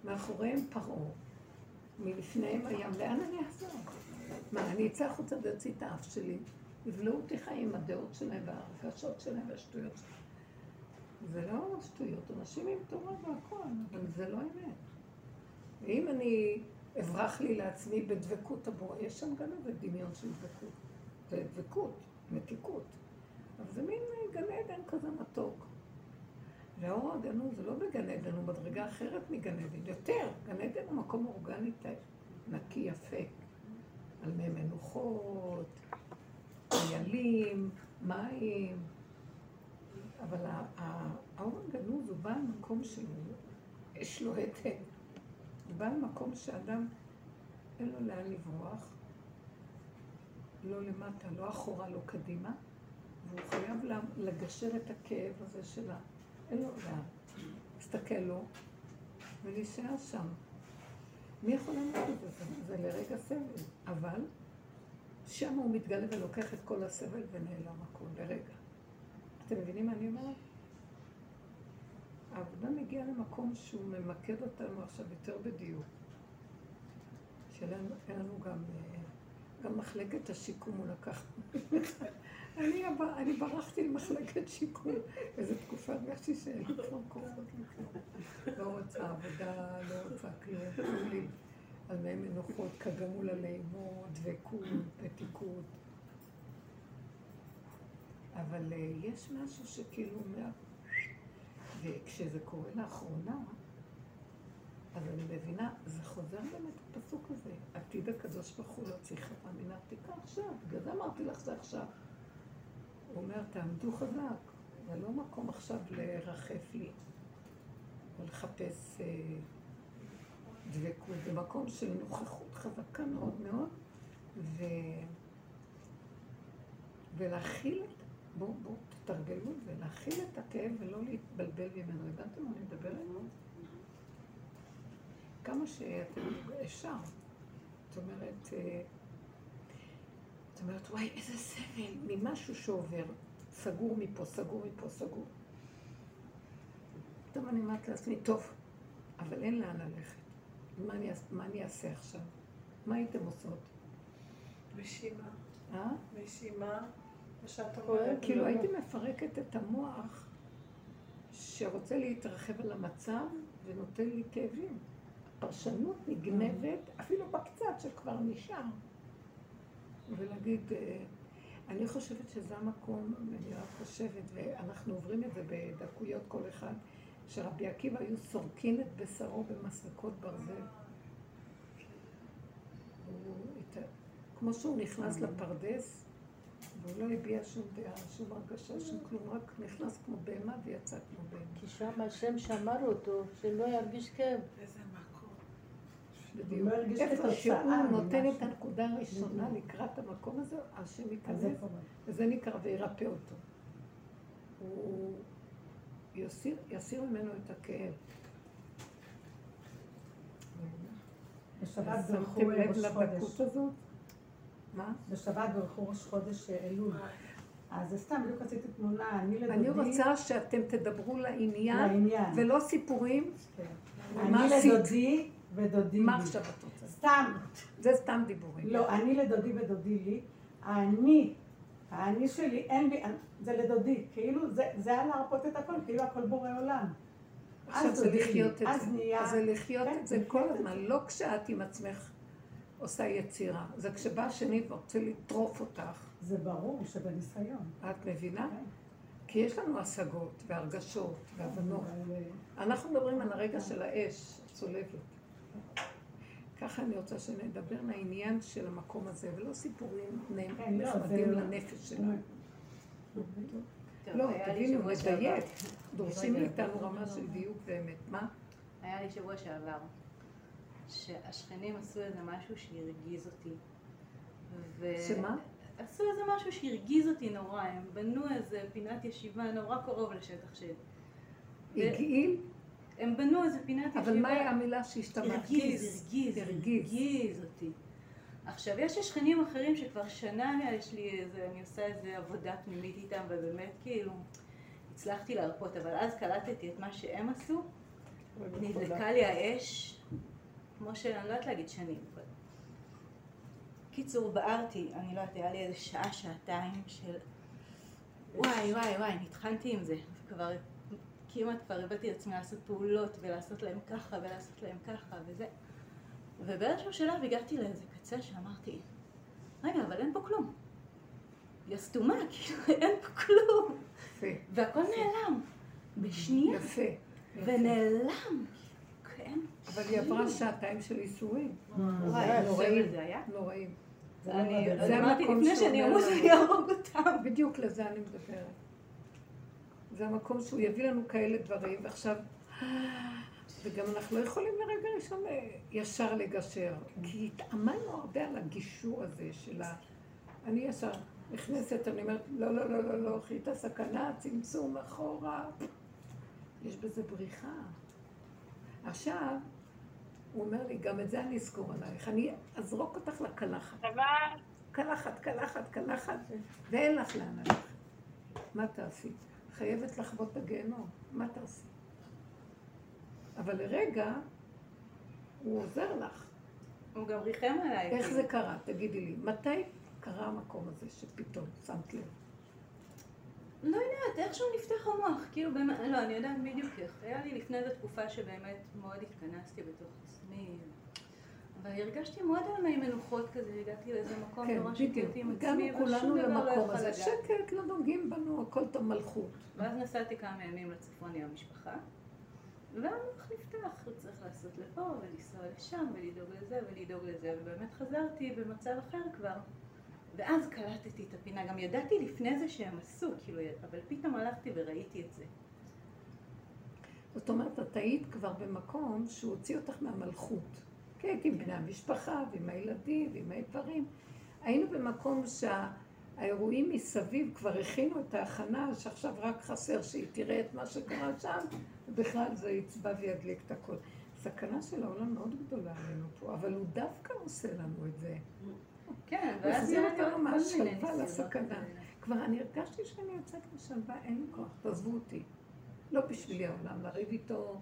מאחוריהם פרעה, מלפניהם הים, לאן אני אחזור? מה, אני אצא החוצה ואוציא את האף שלי, יבלעו אותי חיים עם הדעות שלהם והרגשות שלהם והשטויות שלהם. זה לא שטויות, אנשים עם תורה והכל, אבל זה לא אמת. ואם אני אברח לי לעצמי בדבקות הבורא, יש שם גם איזה דמיון של דבקות. זה דבקות, מתיקות. אבל זה מין גן עדן כזה מתוק. והאור הגנוז זה לא בגן עדן, הוא מדרגה אחרת מגן עדן. יותר, גן עדן הוא מקום אורגני נקי, יפה. על מי מנוחות, חיילים, מים. אבל האור הגנוז הוא בעל מקום שלו, יש לו היטל. הוא בעל מקום שאדם אין לו לאן לברוח, לא למטה, לא אחורה, לא קדימה. והוא חייב לגשר את הכאב הזה שלה. אין לו לאן. להסתכל לו ולהישאר שם. מי יכול לעמוד את זה? זה לרגע סבל. אבל שם הוא מתגלה ולוקח את כל הסבל ונעלם הכול לרגע. אתם מבינים מה אני אומרת? העבודה מגיעה למקום שהוא ממקד אותנו עכשיו יותר בדיוק. שאין לנו גם, אה, מחלקת השיקום הוא לקח. אני, אני ברחתי למחלקת שיקום. איזו תקופה הרגשתי שאין לי כבר כוח. לא רוצה עבודה, לא רוצה כלום. על מי מנוחות, כגמול עלינו, דבקות, מתיקות. אבל אה, יש משהו שכאילו מה... וכשזה קורה לאחרונה, אז אני מבינה, זה חוזר באמת הפסוק הזה. עתיד הקדוש ברוך הוא להוציא חברה מן העתיקה עכשיו. בגלל זה אמרתי לך זה עכשיו. הוא אומר, תעמדו חזק. זה לא מקום עכשיו לרחף לי, או לחפש אה, דבקות. זה מקום של נוכחות חזקה מאוד מאוד, ו... ולהכיל את... בואו, בואו, תתרגלו את זה, להכיל את הכאב ולא להתבלבל ממנו. הבנתם מה אני מדברת? כמה שאתם אפשר. זאת אומרת, אה, זאת אומרת, וואי, איזה סבל, ממשהו שעובר, סגור מפה, סגור מפה, סגור. פתאום אני אומרת לעצמי, טוב, אבל אין לאן ללכת. מה אני, מה אני אעשה עכשיו? מה הייתם עושות? נשימה. אה? נשימה. אומרת. כאילו הייתי מפרקת את המוח שרוצה להתרחב על המצב ונותן לי כאבים. הפרשנות נגנבת, אפילו בקצת שכבר נשאר. ולהגיד, אה, אני חושבת שזה המקום, אני רק חושבת, ואנחנו עוברים את זה בדקויות כל אחד, שרבי עקיבא היו סורקים את בשרו במסרקות ברזל. הוא כמו שהוא נכנס לפרדס, והוא לא הביע שום דעה, שום הרגשה, שום כלום, רק נכנס כמו בהמה ויצא כמו בהמה. כי שם השם שמר אותו, שלא ירגיש כאב. איזה מקום. בדיוק. לא הרגיש איפה כתוצאה שהוא נותן. את הנקודה הראשונה לקראת המקום הזה, השם ייכנס, איפה? וזה נקרא וירפא אותו. הוא יסיר, ממנו את הכאב. בשבת לב ראש חודש. מה? בשבת ברכו ראש חודש אלול. אז סתם, בדיוק עשיתי תמונה, אני לדודי. אני רוצה שאתם תדברו לעניין. ולא סיפורים. כן. אני? לדודי ודודי מה לי. עכשיו את רוצה? סתם, זה סתם דיבורים. לא, אני לדודי ודודי לי. אני, האני שלי, אין לי, זה לדודי. כאילו, זה זה היה להרפות את הכל, כאילו הכל בורא עולם. עכשיו אז זה לי, לחיות את אז זה. נהיה- אז זה לחיות כן, את זה כל הזמן. לא כשאת עם עצמך עושה יצירה. זה כשבא השני ורוצה לטרוף אותך. זה ברור שבניסיון. את מבינה? כן. כי יש לנו השגות והרגשות והבנות. אה, אנחנו מדברים על הרגע של האש הצולבת. ככה אני רוצה שנדבר לעניין של המקום הזה, ולא סיפורים כן, לא, נחמדים זה- לנפש שלנו. לא, לי תבינו, לדייק. דורשים לא. מאיתנו רמה של דיוק ואמת. מה? היה לי שבוע שעבר, שהשכנים עשו איזה משהו שהרגיז אותי. שמה? עשו איזה משהו שהרגיז אותי נורא, הם בנו איזה פינת ישיבה נורא קרוב לשטח שלי. הגעיל? הם בנו איזה פינת ישיבה. אבל מהי המילה שהשתמשת? הרגיז, הרגיז, הרגיז. אותי. עכשיו, יש לי שכנים אחרים שכבר שנה יש לי איזה, אני עושה איזה עבודה פנימית איתם, ובאמת כאילו הצלחתי להרפות, אבל אז קלטתי את מה שהם עשו, נדלקה לי האש, כמו שאני לא יודעת להגיד שנים. קיצור, בערתי, אני לא יודעת, היה לי איזה שעה, שעתיים של וואי, וואי, וואי, נטחנתי עם זה, וכבר כמעט כבר הבאתי את עצמי לעשות פעולות ולעשות להם ככה ולעשות להם ככה וזה. ובאיזשהו שלב הגעתי לאיזה קצה שאמרתי, רגע, אבל אין פה כלום. היא סתומה, כאילו, אין פה כלום. יפה. והכל נעלם. בשנייה. יפה. ונעלם. כן. אבל היא עברה שעתיים של ייסורים. וואי, נוראים. סבל זה היה. נוראים. זה המקום לפני שהוא שאני אמות. אני אהרוג אותם. בדיוק לזה אני מדברת. זה המקום שהוא יביא לנו כאלה דברים, ועכשיו... וגם אנחנו לא יכולים לרגע ראשון אה, ישר לגשר, כי התאמנו הרבה על הגישור הזה של ה... אני ישר נכנסת, אני אומרת, לא, לא, לא, לא, לא, חיית סכנה, צמצום אחורה. יש בזה בריחה. עכשיו, הוא אומר לי, גם את זה אני אזכור עלייך, אני אזרוק אותך לקלחת. קלחת, קלחת, קלחת, ואין לך לאן ללכת. מה תעשי? חייבת לחוות את הגיהנום, מה תעשי? אבל לרגע, הוא עוזר לך. הוא גם ריחם עליי. איך כאילו. זה קרה? תגידי לי. מתי קרה המקום הזה שפתאום שמת לב? לא יודעת, איכשהו נפתח המוח, כאילו באמת, לא, אני יודעת בדיוק איך. היה לי לפני איזו תקופה שבאמת מאוד התכנסתי בתוך עצמי, אבל הרגשתי מאוד על מי מנוחות כזה, הגעתי לאיזה מקום כן, נורא בדיוק. שיפוטי עם הגענו עצמי, כולנו ושום דבר לא למקום יכול הזה. לגעת. שקט, לא נוגעים בנו, הכל טוב מלכות. ואז נסעתי כמה ימים לצפון עם המשפחה, והמוח נפתח, הוא צריך לעשות לפה ולנסוע לשם ולדאוג לזה ולדאוג לזה, ובאמת חזרתי במצב אחר כבר. ואז קלטתי את הפינה, גם ידעתי לפני זה שהם עשו, כאילו, אבל פתאום הלכתי וראיתי את זה. זאת אומרת, את היית כבר במקום שהוא הוציא אותך מהמלכות. כי הייתי עם בני המשפחה, ועם הילדים, ועם האיברים. היינו במקום שהאירועים מסביב כבר הכינו את ההכנה, שעכשיו רק חסר שהיא תראה את מה שקרה שם, ובכלל זה יצבע וידליק את הכל. סכנה של העולם מאוד גדולה עלינו פה, אבל הוא דווקא עושה לנו את זה. כן, ואז החזיר היה לי אותנו עוד כל מיני מהשלווה לסכנה. כבר אני הרגשתי שאני יוצאת משלווה, אין לי כוח, תעזבו אותי. לא בשבילי העולם, לריב איתו.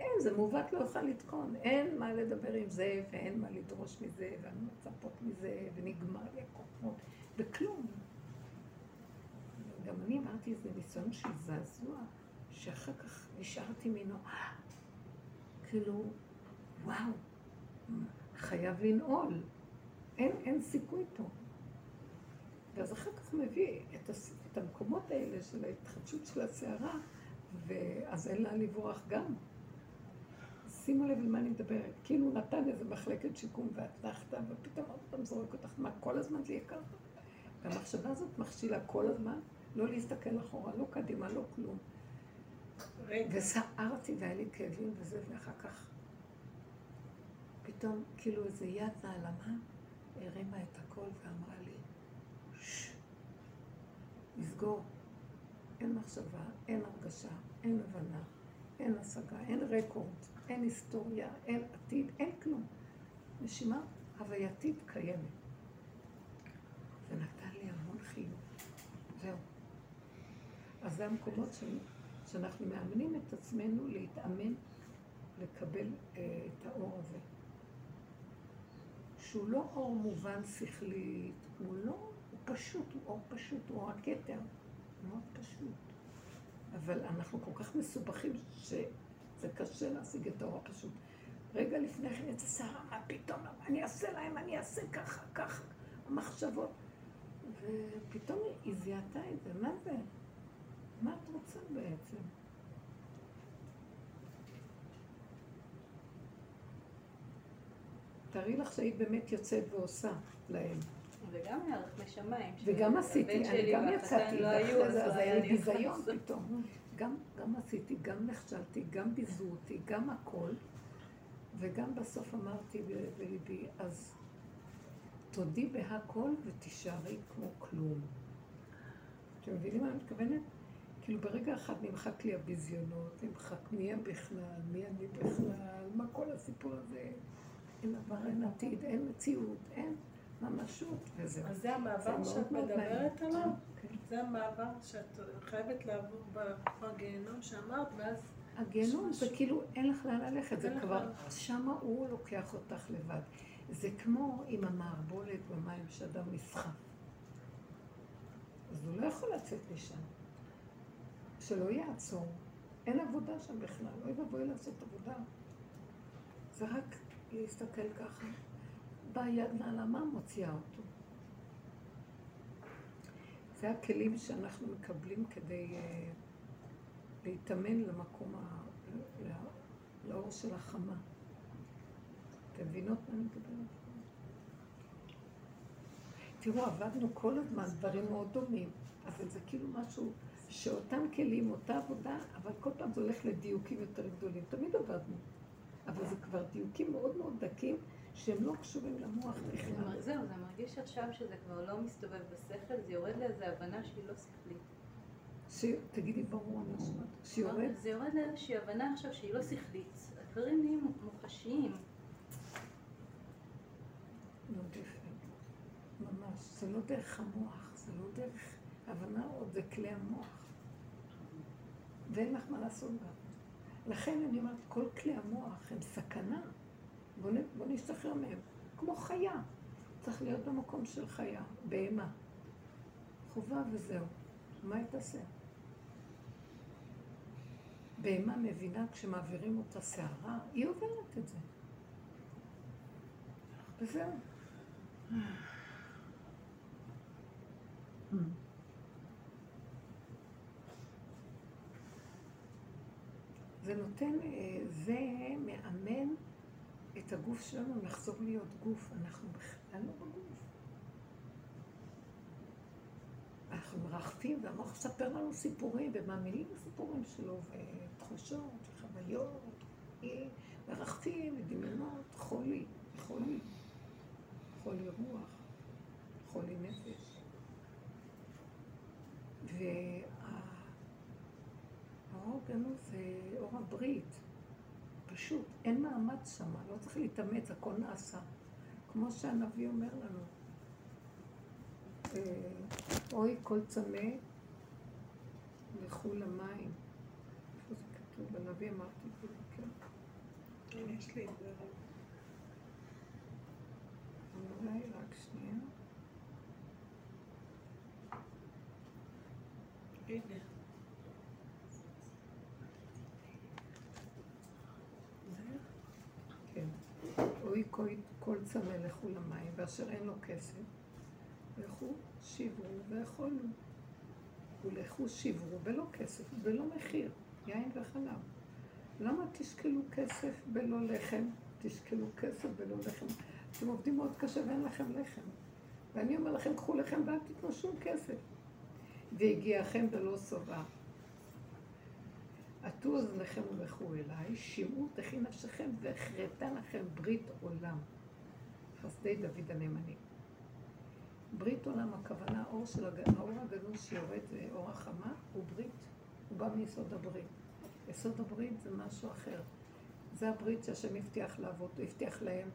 אין, זה מעוות לא יוכל לתקון. אין מה לדבר עם זה, ואין מה לדרוש מזה, ואין מה לצפות מזה, ונגמר לי הכוחות, וכלום. גם אני אמרתי איזה ניסיון של זעזוע, שאחר כך נשארתי ממנו, "אה, כאילו, וואו, חייב לנעול. אין, אין סיכוי פה. ואז אחר כך מביא את, הס... את המקומות האלה של ההתחדשות של הסערה, ואז אין לאן לברוח גם. שימו לב למה אני מדברת. כאילו הוא נתן איזה מחלקת שיקום ואת נחת, ופתאום עוד פעם זורק אותך. מה, כל הזמן זה יקר? והמחשבה הזאת מכשילה כל הזמן, לא להסתכל אחורה, לא קדימה, לא כלום. רגע, וסערתי והיה לי כאבים וזה, ואחר כך פתאום כאילו איזה יד נעלמה הרימה את הכל ואמרה לי, ששש, לסגור. אין מחשבה, אין הרגשה, אין הבנה, אין השגה, אין רקורד, אין היסטוריה, אין עתיד, אין כלום. נשימה הווייתית קיימת. זה נתן לי המון חיוב. זהו. אז זה המקומות של... שאנחנו מאמנים את עצמנו להתאמן, לקבל אה, את האור הזה. שהוא לא אור מובן שכלית, הוא לא, הוא פשוט, הוא אור פשוט, הוא אור הכתר, מאוד פשוט. אבל אנחנו כל כך מסובכים שזה קשה להשיג את האור הפשוט. רגע לפני כן איזה סערה, מה פתאום, אני אעשה להם, אני אעשה ככה, ככה, המחשבות. ופתאום היא זיהתה את זה, מה זה? מה את רוצה בעצם? תארי לך שהיית באמת יוצאת ועושה להם. וגם הערך לשמיים. וגם עשיתי, אני גם יצאתי, לא ואחרי זה לא היה לי ביזיון. פתאום. גם, גם עשיתי, גם נכשלתי, גם ביזו אותי, גם הכל. וגם בסוף אמרתי בליבי, אז תודי בהכל ותישארי כמו כלום. אתם מבינים מה אני מתכוונת? כאילו ברגע אחד נמחק לי הביזיונות, נמחק מי הם בכלל, מי אני בכלל, מה כל הסיפור הזה. אין עבר, אין עתיד, אין מציאות, אין ממשות, וזהו. אז זה המעבר שאת מדברת. עליו? כן. זה המעבר שאת חייבת לעבור בגיהנום שאמרת, ואז הגיהנום זה כאילו אין לך לאן ללכת, זה כבר. שמה הוא לוקח אותך לבד. זה כמו עם המערבולת במים שאדם נסחף. אז הוא לא יכול לצאת משם. שלא יעצור. אין עבודה שם בכלל, אוי ואבוי לעשות עבודה. זה רק להסתכל ככה. באה יד נעלמה, מוציאה אותו. זה הכלים שאנחנו מקבלים כדי אה, להתאמן למקום, ה... ל- לאור של החמה. אתם מבינות מה אני מדברת? תראו, עבדנו כל הזמן דברים מאוד דומים, אבל זה כאילו משהו שאותם כלים, אותה עבודה, אבל כל פעם זה הולך לדיוקים יותר גדולים. תמיד עבדנו, אבל זה כבר דיוקים מאוד מאוד דקים, שהם לא קשורים למוח בכלל. זהו, זה מרגיש עכשיו שזה כבר לא מסתובב בשכל, זה יורד לאיזו הבנה שהיא לא שכלית. ש... תגידי ברור אני אומרת, שיורד, זה יורד לאיזושהי הבנה עכשיו שהיא לא שכלית. הדברים נהיים מוחשיים. לא דרך, ממש, זה לא דרך המוח, זה לא דרך הבנה עוד, זה כלי המוח. ואין לך מה לעשות בה. לכן אני אומרת, כל כלי המוח הם סכנה. בואו בוא נשתחרר מהם. כמו חיה. צריך להיות במקום של חיה, בהמה. חובה וזהו. מה היא תעשה? בהמה מבינה כשמעבירים אותה שערה, היא עוברת את זה. וזהו. זה נותן, אה, זה מאמן את הגוף שלנו לחזור להיות גוף. אנחנו בכלל לא בגוף. אנחנו מרחפים, והמוח מספר לנו סיפורים, ומאמינים בסיפורים שלו, ותחושות, וחוויות, מרחפים, ודמיונות, חולי, חולי, חולי רוח, חולי נפש. והאור הגנוז זה אור הברית. פשוט, אין מאמץ שם, לא צריך להתאמץ, הכל נעשה. כמו שהנביא אומר לנו. אה, אוי כל צמא, לכו למים. איפה זה כתוב? בנביא אמרתי את זה, כן. יש לי את זה. אולי רק שנייה. הנה. כן. אוי כל, צמא לכו למים, ואשר אין לו כסף, לכו שברו ואכולו. ולכו שברו בלא כסף, בלא מחיר, יין וחלב. למה תשקלו כסף בלא לחם? תשקלו כסף בלא לחם. אתם עובדים מאוד קשה ואין לכם לחם. ואני אומר לכם, קחו לחם ואל תיתנו שום כסף. והגיעכם בלא שובע. עטו אוזניכם ולכו אליי, שמעו תכי נפשכם והחרתה לכם ברית עולם. חסדי דוד הנאמנים. ברית עולם, הכוונה, האור של הג... האור הגדול שיורד זה אור החמה, הוא ברית, הוא בא מיסוד הברית. יסוד הברית זה משהו אחר. זה הברית שהשם הבטיח לעבוד, הוא הבטיח להם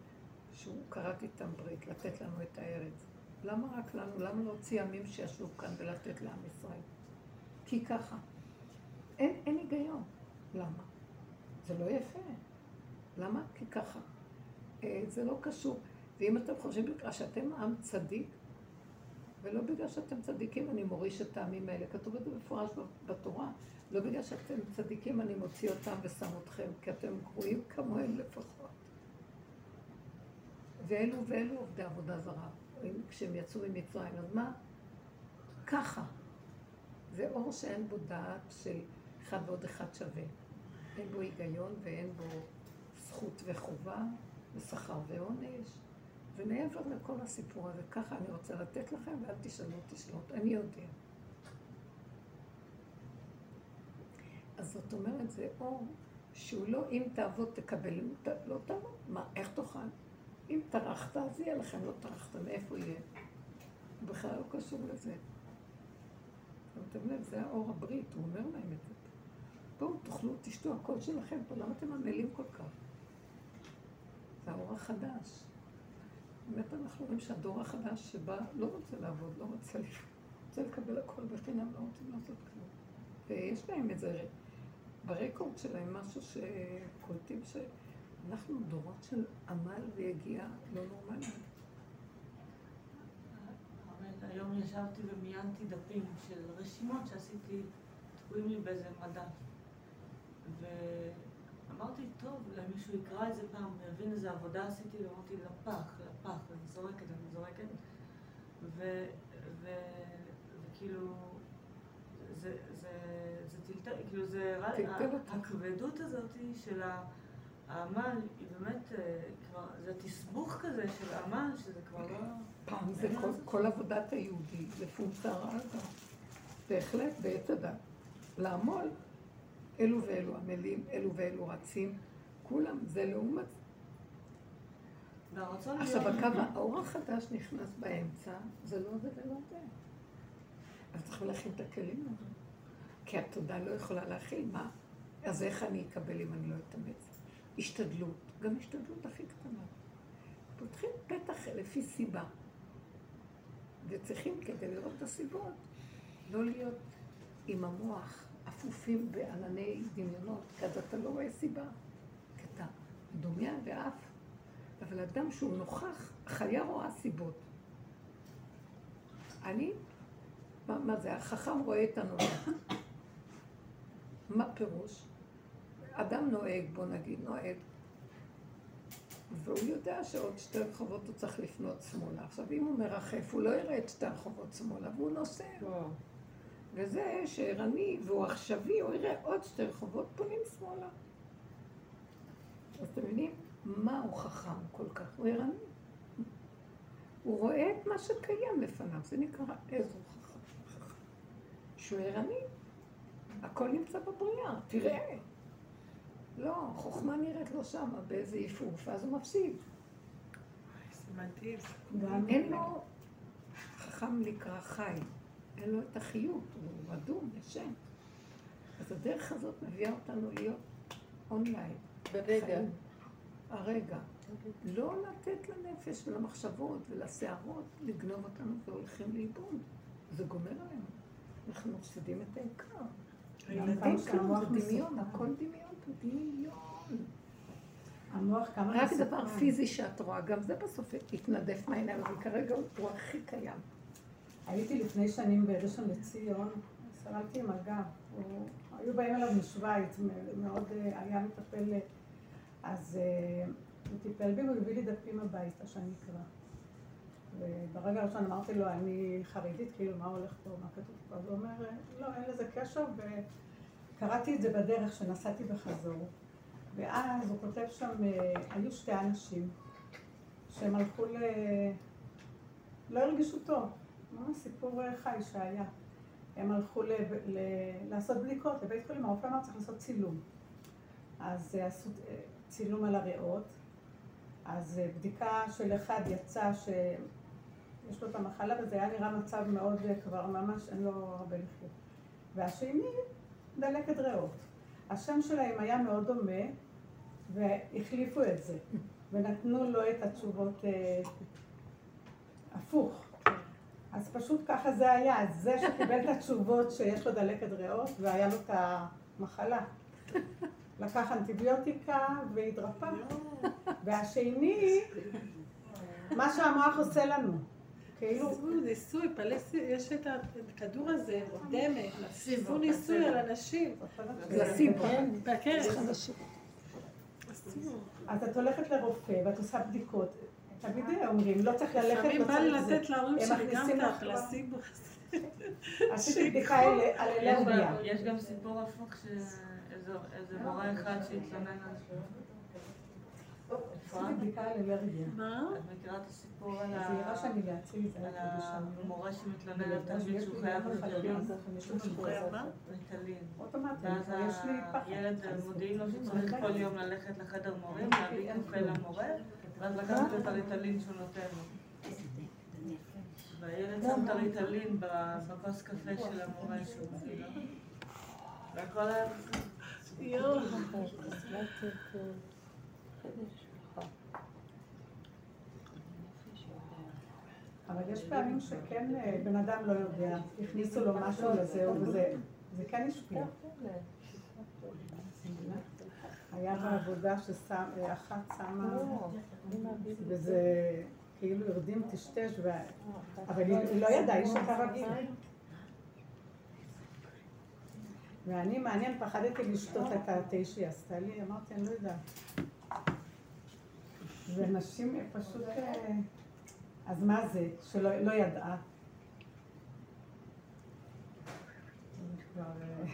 שהוא כרת איתם ברית, לתת לנו את הארץ. למה רק לנו? למה להוציא עמים שישבו כאן ולתת לעם ישראל? כי ככה. אין, אין היגיון. למה? זה לא יפה. למה? כי ככה. אה, זה לא קשור. ואם אתם חושבים בגלל שאתם עם צדיק, ולא בגלל שאתם צדיקים אני מוריש את העמים האלה. כתוב את זה מפורש בתורה. לא בגלל שאתם צדיקים אני מוציא אותם ושם אתכם, כי אתם גרועים כמוהם לפחות. ואלו ואלו עובדי עבודה זרה, כשהם יצאו ממצרים. אז מה? ככה. זה אור שאין בו דעת של אחד ועוד אחד שווה. אין בו היגיון ואין בו זכות וחובה ושכר ועונש. ומעבר לכל הסיפור הזה, ככה אני רוצה לתת לכם, ואל תשאלו תשאלות, אני יודע. אז זאת אומרת, זה אור שהוא לא אם תעבוד תקבל, אם ת... לא תעבוד, מה, איך תאכל? אם טרחת, אז יהיה לכם, לא טרחת, מאיפה יהיה? בכלל לא קשור לזה. שמתם לב, זה האור הברית, הוא אומר להם את זה. בואו, תאכלו, תשתו, הכל שלכם פה, למה אתם עמלים כל כך? זה האור החדש. באמת אנחנו רואים שהדור החדש שבא לא רוצה לעבוד, לא רוצה, רוצה לקבל הכל בחינם, לא רוצים לעשות כלום. ויש להם איזה, ברקורד שלהם משהו שקולטים שאנחנו דורות של עמל ויגיעה לא נורמליים. היום ישבתי ומיינתי דפים של רשימות שעשיתי, תקועים לי באיזה מדף. ואמרתי, טוב, אולי מישהו יקרא את זה פעם, יבין איזה עבודה עשיתי, ואמרתי, לפח, לפח, ואני זורקת, אני זורקת. ו... ו... וכאילו, זה, זה, זה טלטל, כאילו זה, אותך. הכבדות הזאת של העמל, היא באמת, אה, כבר, זה תסבוך כזה של עמל, שזה כבר לא... פעם זה כל, כל עבודת היהודי, זה פונקציה רעה גם. בהחלט, בעץ הדת. לעמול, אלו ואלו עמלים, אלו ואלו רצים, כולם, זה לעומת... עכשיו, הקו, האור החדש נכנס באמצע, זה לא זה ולא זה. אז צריכים להכין את הכלים לזה. כי התודה לא יכולה להכיל, מה? אז איך אני אקבל אם אני לא אתאמץ? השתדלות, גם השתדלות הכי קטנה. פותחים פתח לפי סיבה. וצריכים, כדי לראות את הסיבות, לא להיות עם המוח אפופים בענני דמיונות, כי אז אתה לא רואה סיבה. כי אתה מדומיין ואף. אבל אדם שהוא נוכח, החיה רואה סיבות. אני, מה, מה זה, החכם רואה את הנולד. מה פירוש? אדם נוהג, בוא נגיד, נוהג, והוא יודע שעוד שתי רחובות הוא צריך לפנות שמאלה. עכשיו, אם הוא מרחף, הוא לא יראה את שתי הרחובות שמאלה, והוא נוסע. וזה שערני והוא עכשווי, הוא יראה עוד שתי רחובות פונים שמאלה. אז אתם מבינים? מה הוא חכם כל כך? הוא ערני. הוא רואה את מה שקיים לפניו, זה נקרא איזו חכם. שהוא ערני. הכל נמצא בבריאה, תראה. לא, חוכמה נראית לו שמה, באיזה עיפוף, ואז הוא מפסיד. זה מדהים. אין לו חכם נקרא חי, אין לו את החיות, הוא אדום, ישן. אז הדרך הזאת מביאה אותנו להיות אונליין. ברגע. הרגע. לא לתת לנפש ולמחשבות ולסערות לגנוב אותנו והולכים לאיבוד. זה גומר עלינו. אנחנו מפסידים את העיקר. הילדים שהמוח זה דמיון. הכל דמיון, זה דמיון. המוח כמה רק מסוכן. דבר פיזי שאת רואה, גם זה בסוף יתנדף מהעיניים, אבל כרגע הוא הכי קיים. הייתי לפני שנים בראשון לציון, סבלתי עם הגב. היו באים אליו משוויץ, מאוד אה, היה מטפל, אה, אז אה, הוא טיפל בי והוא הביא לי דפים הביתה שאני אקרא. וברגע הראשון אמרתי לו, אני חרדית, כאילו, מה הולך פה, מה כתוב פה? אז הוא אומר, לא, אין לזה קשר, וקראתי את זה בדרך שנסעתי בחזור. ואז הוא כותב שם, היו שתי אנשים שהם הלכו ל... לא הרגישו טוב. ממש סיפור חי שהיה. הם הלכו ל... ל... לעשות בדיקות לבית חולים, הרופא אמר צריך לעשות צילום. אז אה, עשו אה, צילום על הריאות, אז אה, בדיקה של אחד יצא שיש לו את המחלה וזה היה נראה מצב מאוד כבר ממש, אין לו הרבה לחיות. והשני, דלקת ריאות. השם שלהם היה מאוד דומה והחליפו את זה ונתנו לו את התשובות אה, הפוך. אז פשוט ככה זה היה, זה שקיבל את התשובות שיש לו דלקת ריאות והיה לו את המחלה. לקח אנטיביוטיקה והתרפא. והשני, מה שהמוח עושה לנו. כאילו, עשו ניסוי, פלסטין, יש את הכדור הזה, דמה, עשו ניסוי על אנשים. פלסיבו. כן, אז את הולכת לרופא ואת עושה בדיקות. תמיד אומרים, לא צריך ללכת, לפעמים לא בא לי צריך זה. לתת להורים הם שלי גם מכניסים את הפלסיבו. עשיתי בדיקה על אלרגיה. גם- יש גם סיפור הפוך שאיזה מורה אחד שהתלונן על... אלרגיה. מה? את מכירה את הסיפור על זה זה. המורה שמתלונן על תלמיד שהוא חייב? ריטלין. אוטומטית, ואז יש לי פחד. הילד מודיעים לו שצריך כל יום ללכת לחדר מורים, להביא קפה למורה, ואז לקחת את הריטלין שהוא נותן לו. והילד שם את הריטלין ב- בכוס קפה של המורה שהוא מביא לו. והכל היה בסדר. יואו. אבל יש פעמים שכן אה, בן אדם לא יודע, הכניסו לו משהו וזה זה כן השפיע. היה בעבודה שאחת שמה, וזה כאילו הרדים טשטש, אבל היא לא ידעה, היא שותה רגיל. ואני, מעניין, פחדתי לשתות את התה שהיא עשתה לי, אמרתי, אני לא יודעת. ונשים פשוט... אה, אז מה זה, שלא לא ידעה? זה כבר, אה,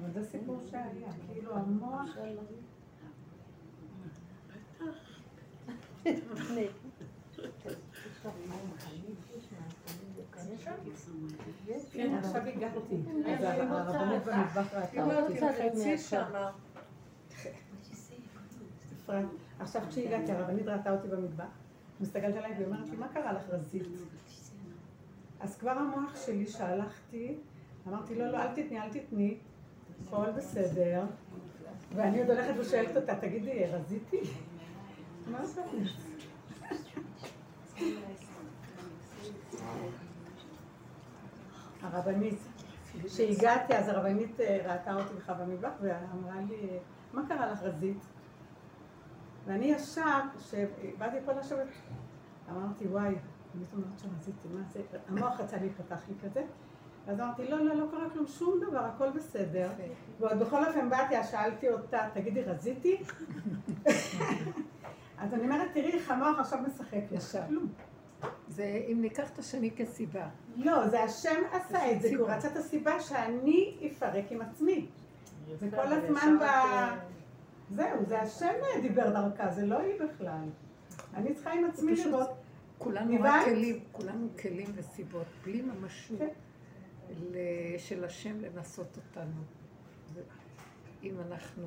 אבל זה סיפור שהיה, כאילו המוח... עכשיו עכשיו כשהגעתי, הרבנית ראתה אותי במטבח, מסתכלת עליי והיא אומרת לי, מה קרה לך רזית? אז כבר המוח שלי שהלכתי, אמרתי, לא, לא, אל תתני, אל תתני, הכל בסדר. ואני עוד הולכת ושואלת אותה, תגידי, רזיתי? מה זה? הרבנית, כשהגעתי, אז הרבנית אה, ראתה אותי בכלל במטבח ואמרה לי, מה קרה לך רזית? ואני ישר, כשבאתי פה לשבת, אמרתי, וואי, אני אומרת שרזיתי, מה זה? המוח רצה להיפתח לי כזה. אז אמרתי, לא, לא, לא קרה כלום, שום דבר, הכל בסדר. ועוד בכל אופן באתי, אז שאלתי אותה, תגידי, רזיתי? אז אני אומרת, תראי איך המוח עכשיו משחק. ישר. כלום. זה אם ניקח את השני כסיבה. לא, זה השם עשה את זה, כי הוא רצה את הסיבה שאני אפרק עם עצמי. זה כל הזמן ב... זהו, זה השם דיבר דרכה, זה לא היא בכלל. אני צריכה עם עצמי לראות. כולנו? רק כלים, כולנו כלים וסיבות, בלי ממשות כן. של השם לנסות אותנו. אם אנחנו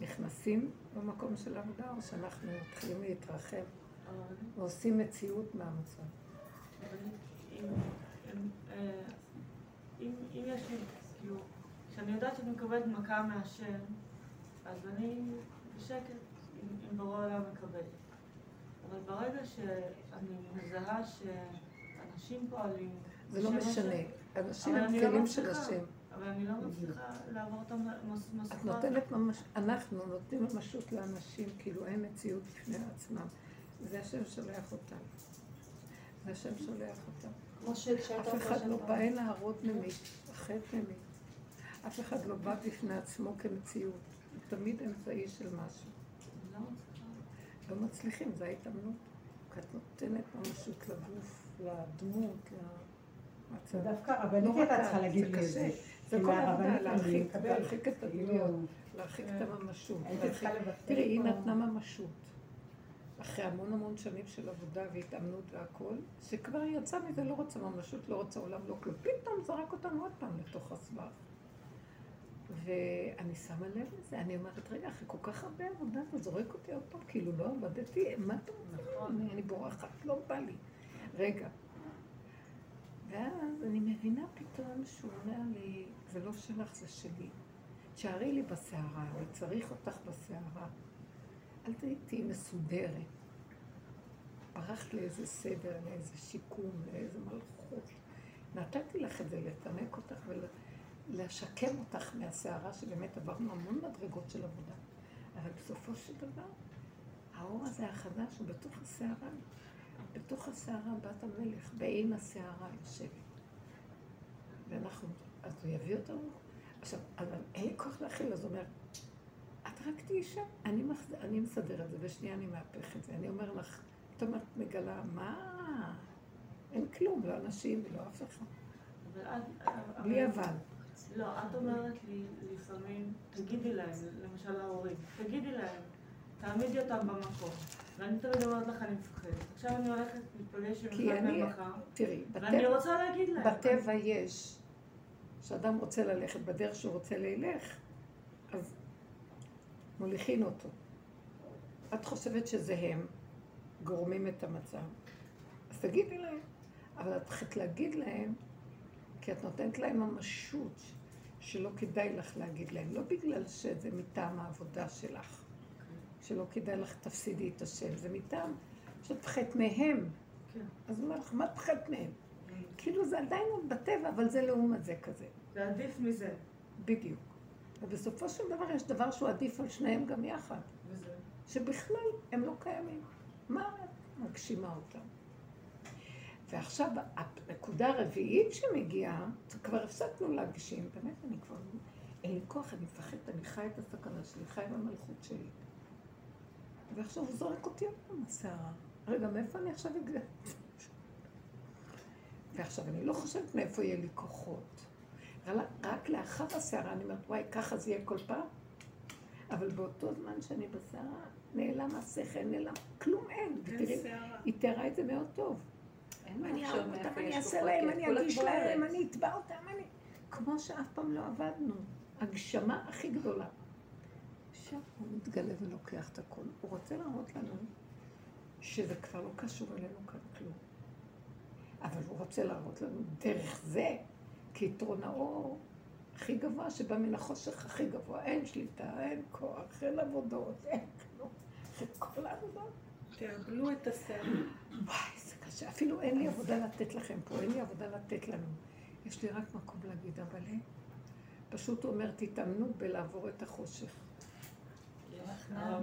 נכנסים במקום של עבודה, או שאנחנו מתחילים להתרחב אבל- ועושים מציאות מהמצב. אבל אם- אם- אה, אם יש לי, כאילו, כשאני יודעת שאני מקבלת מכה מהשם, אז אני בשקט, אם בורא העולם מקבל. אבל ברגע שאני מזהה שאנשים פועלים, זה לא משנה. אנשים אבל הם לא כלים של. השם. אבל אני לא מצליחה לעבור את המשוכה. את נותנת ממש, אנחנו נותנים ממשות לאנשים, כאילו אין מציאות בפני עצמם. זה השם שולח אותם. זה השם שולח אותם. אף אחד לא בא הנה להראות ממית, אחרת ממית. אף אחד לא בא בפני עצמו כמציאות. הוא תמיד אמצעי של משהו. לא. לא מצליחים, זה ההתאמנות. כי את נותנת ממשות לגוף, לדמות, למצב. דווקא הרבנית לא הייתה צריכה להגיד זה לי את. זה. זה כל העבודה, מהרבנית אני להרחיק. להרחיק את כאילו, הדמויות, להרחיק את הממשות. לבטל. תראי, היא פה. נתנה ממשות. אחרי המון המון שנים של עבודה והתאמנות והכול, שכבר יצא מזה, לא רוצה ממשות, לא רוצה עולם, לא כלום. פתאום זרק אותנו עוד פעם לתוך הסבך. ואני שמה לב לזה, אני אומרת, רגע, אחרי כל כך הרבה עבודה, אתה זורק אותי עוד פעם, כאילו לא עבדתי, מה אתה רוצה? אני, אני בורחת, לא בא לי. רגע. ואז אני מבינה פתאום שהוא אומר לי, זה לא שלך, זה שלי. תשארי לי בסערה, אני צריך אותך בסערה. אל תהיי מסודרת. ברחת לאיזה סדר, לאיזה שיקום, לאיזה מלכות. נתתי לך את זה, לתנק אותך ולשקם אותך מהסערה שבאמת עברנו המון מדרגות של עבודה. אבל בסופו של דבר, האור הזה החדש הוא בתוך הסערה. בתוך הסערה בת המלך, בעין הסערה יושבת. ואנחנו, אז הוא יביא אותנו. עכשיו, אבל אין לי כוח להכיל, אז הוא אומר, את רק תהיי שם, אני, מחז... אני מסדר את זה, בשנייה אני מהפך את זה. אני אומר לך, את מגלה, מה? אין כלום, לא אנשים ולא אף אחד. בלי אבל. לא, את אומרת לי לפעמים, תגידי להם, למשל ההורים, תגידי להם, תעמידי אותם במקום. ואני תמיד אומרת לך, אני מפחדת. עכשיו אני הולכת להיפגש עם אחד מהם מחר, תראי, ואני רוצה להגיד להם. בטבע יש, כשאדם רוצה ללכת בדרך שהוא רוצה ללך, אז מוליכים אותו. את חושבת שזה הם גורמים את המצב, אז תגידי להם. אבל את צריכה להגיד להם, כי את נותנת להם ממשות שלא כדאי לך להגיד להם. לא בגלל שזה מטעם העבודה שלך, שלא כדאי לך תפסידי את השם, זה מטעם שאת מהם. כן. אז הוא אומר לך, מה את מהם? כאילו זה עדיין עוד בטבע, אבל זה לעומת זה כזה. זה עדיף מזה. בדיוק. ובסופו של דבר יש דבר שהוא עדיף על שניהם גם יחד, וזה. שבכלל הם לא קיימים. מה את מגשימה אותם? ועכשיו הנקודה הרביעית שמגיעה, כבר הפסקנו להגשים, באמת אני כבר, אין לי כוח, אני מפחדת, אני חי את הסכנה שלי, חי במלכות שלי. ועכשיו הוא זורק אותי עוד פעם מהסערה. רגע, מאיפה אני עכשיו הגעתי? ועכשיו, אני לא חושבת מאיפה יהיה לי כוחות. רק- לאחר הסערה אני אומרת, וואי, ככה זה יהיה כל פעם? אבל באותו זמן שאני בסערה, נעלם השכל, נעלם, כלום אין. ותראי, היא תיארה את זה מאוד טוב. אני אהרוג אותם, אני אעשה להם, אני אגיש. להם, אני אתבע אותם, אני... כמו שאף פעם לא עבדנו. הגשמה הכי גדולה. עכשיו הוא מתגלה ולוקח את הכול. הוא רוצה להראות לנו שזה כבר לא קשור אלינו כאן כלום. אבל הוא רוצה להראות לנו דרך זה, כיתרון האור הכי גבוה שבא מן החושך הכי גבוה. אין שליטה, אין כוח, אין עבודות, אין כלום. זה כל העבודות. תעגלו את הסדר. וואי, זה קשה. אפילו אין לי עבודה לתת לכם פה, אין לי עבודה לתת לנו. יש לי רק מקום להגיד, אבל אה, פשוט הוא אומר, תתאמנו בלעבור את החושך.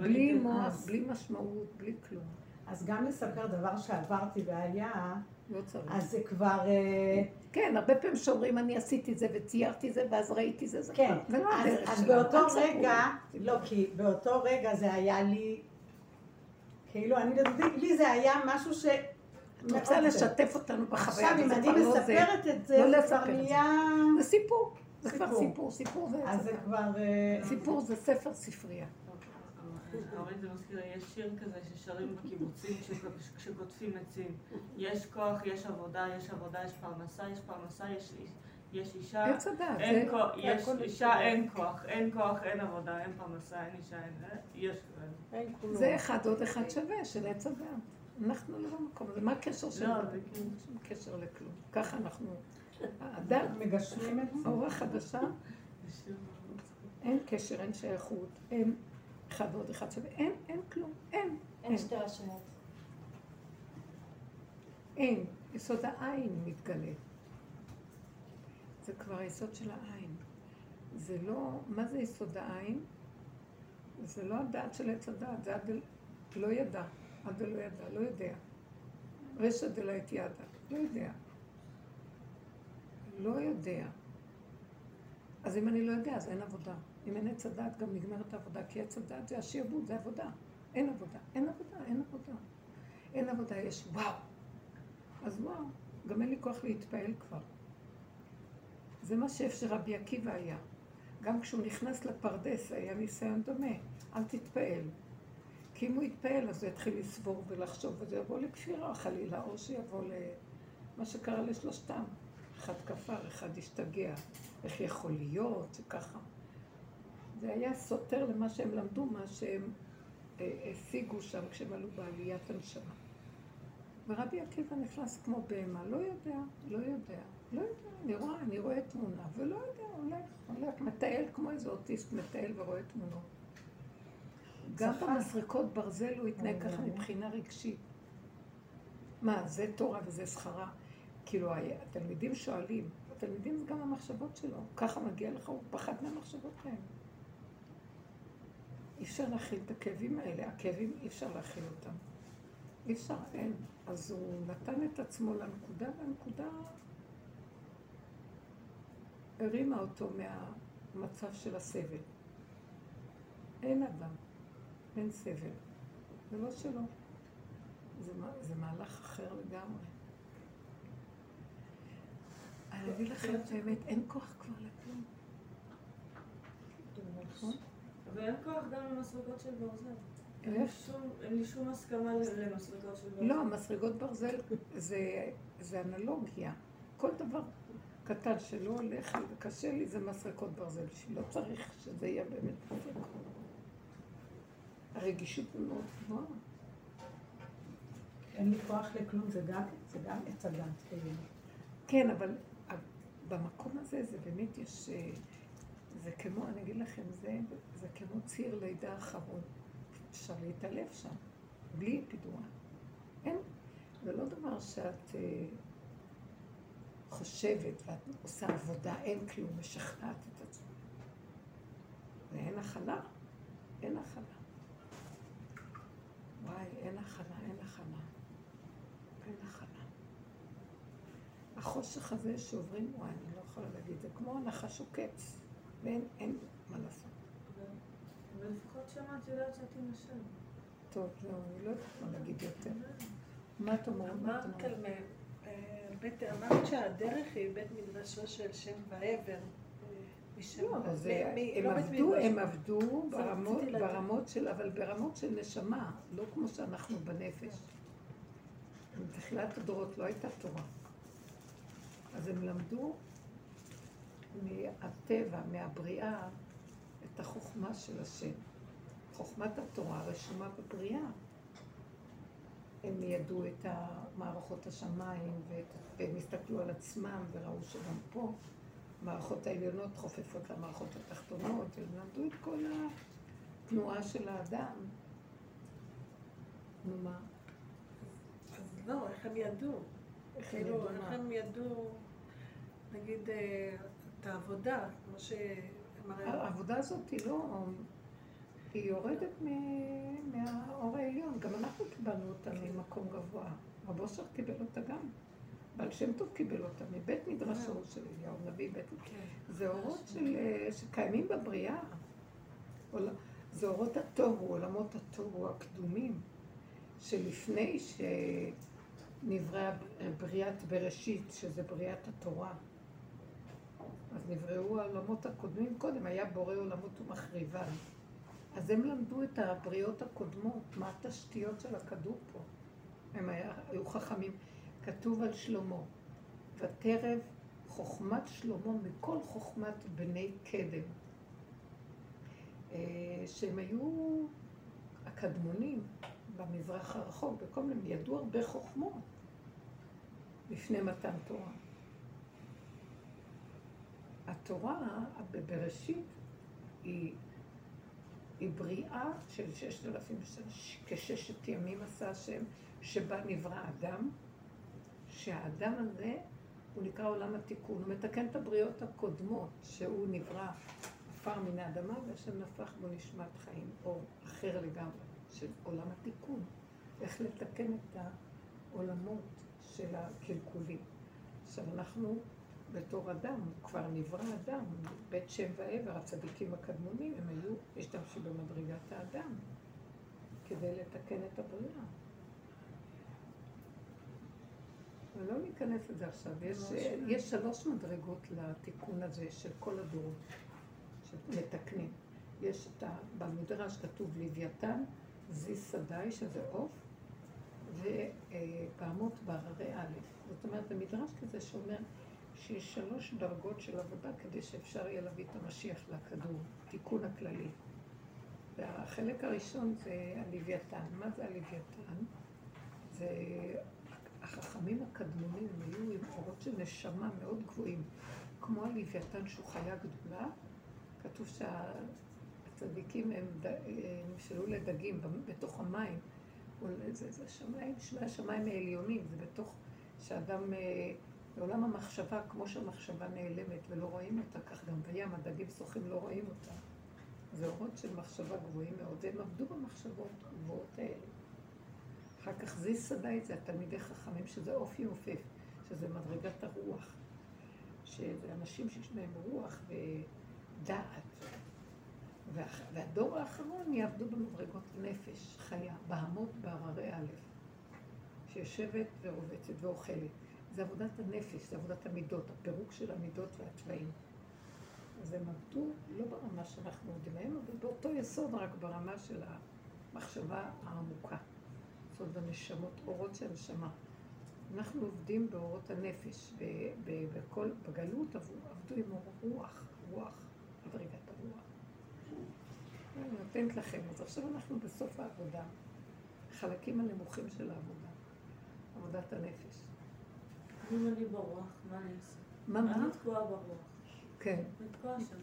בלי מוח, בלי משמעות, בלי כלום. אז גם לספר דבר שעברתי והיה, לא צריך. אז זה כבר... אה, כן, הרבה פעמים שאומרים, אני עשיתי זה וציירתי זה, ואז ראיתי זה, זה כן, כבר- לא אז. באותו רגע. לא, כי באותו רגע זה היה לי, כאילו, אני, לי- לי זה היה משהו ש... את רוצה לשתף אותנו בחוויה, עכשיו, אם אני לא. מספרת את זה, לא זה כבר. נהיה... זה סיפור. זה כבר סיפור. סיפור, זה אז זה. כבר... אה, סיפור זה ספר ספרייה. אבל זה מזכיר, יש שיר כזה ששרים בקיבוצים כשק- כשקוטפים עצים. יש כוח, יש עבודה, יש עבודה, יש פרנסה, יש פרנסה, יש יש אישה. עץ הדעת. אין כוח, יש אישה. אין כוח, אין כוח, אין עבודה, אין פרנסה, אין אישה, אין... יש... אין כלום. זה אחד עוד אחד שווה של עץ הדעת. אנחנו לא במקום הזה. מה הקשר שלנו? לא, זה כאילו... שום קשר לכלום. ככה אנחנו... הדת, מגשמים את זה. שיר מאוד אין קשר, אין שייכות, אין אחד ועוד אחד שווה. אין, אין כלום. אין. אין שתי רשמות. אין. יסוד העין מתגלה. זה כבר היסוד של העין. זה לא, מה זה יסוד העין? זה לא הדעת של עץ הדעת, זה עד לא ידע, עד לא ידע, לא יודע. רשע דלא את ידע, לא יודע. לא יודע. אז אם אני לא יודע, אז אין עבודה. אם אין עץ הדעת, גם נגמרת העבודה, כי עץ הדעת זה השיעבוד, זה עבודה. אין עבודה, אין עבודה, אין עבודה. אין עבודה, יש וואו. אז וואו, גם אין לי כוח להתפעל כבר. זה מה שאיפה שרבי עקיבא היה. גם כשהוא נכנס לפרדס היה ניסיון דומה. אל תתפעל. כי אם הוא יתפעל אז הוא יתחיל לסבור ולחשוב וזה יבוא לכפירה חלילה, או שיבוא למה שקרה לשלושתם. אחד כפר, אחד השתגע. איך יכול להיות שככה? זה היה סותר למה שהם למדו, מה שהם אה, השיגו שם כשהם עלו בעליית הנשמה. ורבי עקיבא נכנס כמו בהמה, לא יודע, לא יודע, לא יודע, אני רואה, אני רואה תמונה, ולא יודע, הולך, הולך, מטייל כמו איזה אוטיסט, מטייל ורואה תמונות. גם. במסריקות ברזל הוא התנהג ככה מבחינה רגשית. מה, זה תורה וזה שכרה? כאילו, התלמידים שואלים, התלמידים זה גם המחשבות שלו, ככה מגיע לך, הוא פחד מהמחשבות האלה. אי אפשר להכיל את הכאבים האלה, הכאבים אי אפשר להכיל אותם. אי אפשר, אין. אז הוא נתן את עצמו לנקודה, והנקודה הרימה אותו מהמצב של הסבל. אין אדם, אין סבל. זה לא שלו. זה, זה מהלך אחר לגמרי. אני אגיד לכם את האמת, אין כוח כבר לכלום. נכון? ואין כוח גם למסריקות של ברזל. אין לי? שום- אין לי שום הסכמה למסריקות של ברזל. לא, מסרגות ברזל זה, זה אנלוגיה. כל דבר קטן שלא הולך לי וקשה לי זה מסרקות ברזל, שלא צריך שזה יהיה באמת מסרקות. הרגישות היא מאוד גבוהה. אין לי כוח לכלום, זה גם, זה גם עץ הדת, כאילו. כן, אבל במקום הזה זה באמת יש... זה כמו, אני אגיד לכם, זה, זה כמו ציר לידה אחרון. אפשר להתעלף שם, בלי פידורה. אין, זה לא דבר שאת אה, חושבת ואת עושה עבודה, אין כלום, משכנעת את עצמך. ואין הכלה, אין הכלה. וואי, אין הכלה, אין הכלה. אין הכלה. החושך הזה שעוברים, וואי, אני לא יכולה להגיד, זה כמו נחש עוקץ, ואין אין מה לעשות. ולפחות שמעת יודעת שאת עם השם. טוב, זהו, אני לא יודעת מה להגיד יותר. מה את אומרת? את אמרת? על אה, אמרת שהדרך היא בית מדרשו של שם ועבר. אה, לא, הם לא עבדו. ברמות של, אבל ברמות של נשמה, לא כמו שאנחנו בנפש. בתחילת הדורות לא הייתה תורה. אז הם למדו מהטבע, מהבריאה, את החוכמה של השם. חוכמת התורה רשומה בבריאה. הם ידעו את מערכות השמיים, והם הסתכלו על עצמם וראו שגם פה המערכות העליונות חופפות למערכות התחתונות, והם למדו את כל התנועה של האדם. נו מה? אז לא, איך הם ידעו? איך הם כאילו, ידעו איך מה? הם ידעו... נגיד, אה, את העבודה, כמו שאמר... העבודה הזאת היא לא... היא יורדת מהאור העליון. גם אנחנו קיבלנו אותה ממקום גבוה. רב אושר קיבל אותה גם. בעל שם טוב קיבל אותה מבית מדרשו של אליהו נביא. בית... כן. זה אורות של, אה, שקיימים בבריאה. זה אורות התוהו, עולמות התוהו הקדומים, שלפני שנבראה בריאת בראשית, שזה בריאת התורה, אז נבראו העולמות הקודמים קודם, היה בורא עולמות ומחריבן. אז הם למדו את הבריאות הקודמות, מה התשתיות של הכדור פה. הם היה, היו חכמים. כתוב על שלמה, ותרב חוכמת שלמה מכל חוכמת בני קדם. אה, שהם היו הקדמונים במזרח הרחוק, בכל מיני, ידעו הרבה חוכמות לפני מתן תורה. התורה בבראשית היא, היא בריאה של ששת אלפים שנה, כששת ימים עשה השם, שבה נברא אדם, שהאדם הזה הוא נקרא עולם התיקון, הוא מתקן את הבריאות הקודמות, שהוא נברא עפר מן האדמה, והשם נפח בו נשמת חיים, אור אחר לגמרי, של עולם התיקון. איך לתקן את העולמות של הקלקולים. עכשיו אנחנו בתור אדם, כבר נברא אדם, בית שם ועבר, הצדיקים הקדמונים, הם היו, השתמשו במדרגת האדם כדי לתקן את הבריאה. ולא ניכנס לזה עכשיו. יש, יש שלוש מדרגות לתיקון הזה של כל הדורות, שמתקנים. יש את ה... במדרש כתוב לוויתן, זיס שדי, שזה עוף, ופעמות בהררי א'. זאת אומרת, זה מדרש כזה שאומר שיש שלוש דרגות של עבודה כדי שאפשר יהיה להביא את המשיח לכדור, תיקון הכללי. והחלק הראשון זה הלוויתן. מה זה הלוויתן? זה החכמים הקדמונים היו עם אורות של נשמה מאוד גבוהים, כמו הלוויתן שהוא חיה גדולה. כתוב שהצדיקים הם נמשלו לדגים בתוך המים. זה, זה שמיים, שמי השמיים העליונים, זה בתוך שאדם, אה, בעולם המחשבה, כמו שהמחשבה נעלמת ולא רואים אותה, כך גם בים הדגים שוחים לא רואים אותה. זה אורות של מחשבה גבוהים מאוד, והם עבדו במחשבות הגבוהות האלה. אחר כך זיס שדאי זה התלמידי חכמים, שזה אופי עופף, שזה מדרגת הרוח. שזה אנשים שיש להם רוח ודעת. וה, והדור האחרון יעבדו במדרגות נפש חיה, בהמות בהררי א', שיושבת ורובצת ואוכלת. זה עבודת הנפש, זה עבודת המידות, הפירוק של המידות והצבעים. אז הם עבדו לא ברמה שאנחנו עובדים היום, אבל באותו יסוד, רק ברמה של המחשבה העמוקה. זאת הנשמות, אורות של נשמה. אנחנו עובדים באורות הנפש, בכל, בגלות עבדו עם אור רוח, רוח, מדרגת הרוח. אני נותנת לכם, אז עכשיו אנחנו בסוף העבודה, החלקים הנמוכים של העבודה, עבודת הנפש. אם אני ברוח, מה אני אעשה? מה, מה? אני תקועה ברוח. כן. אני תקועה שם.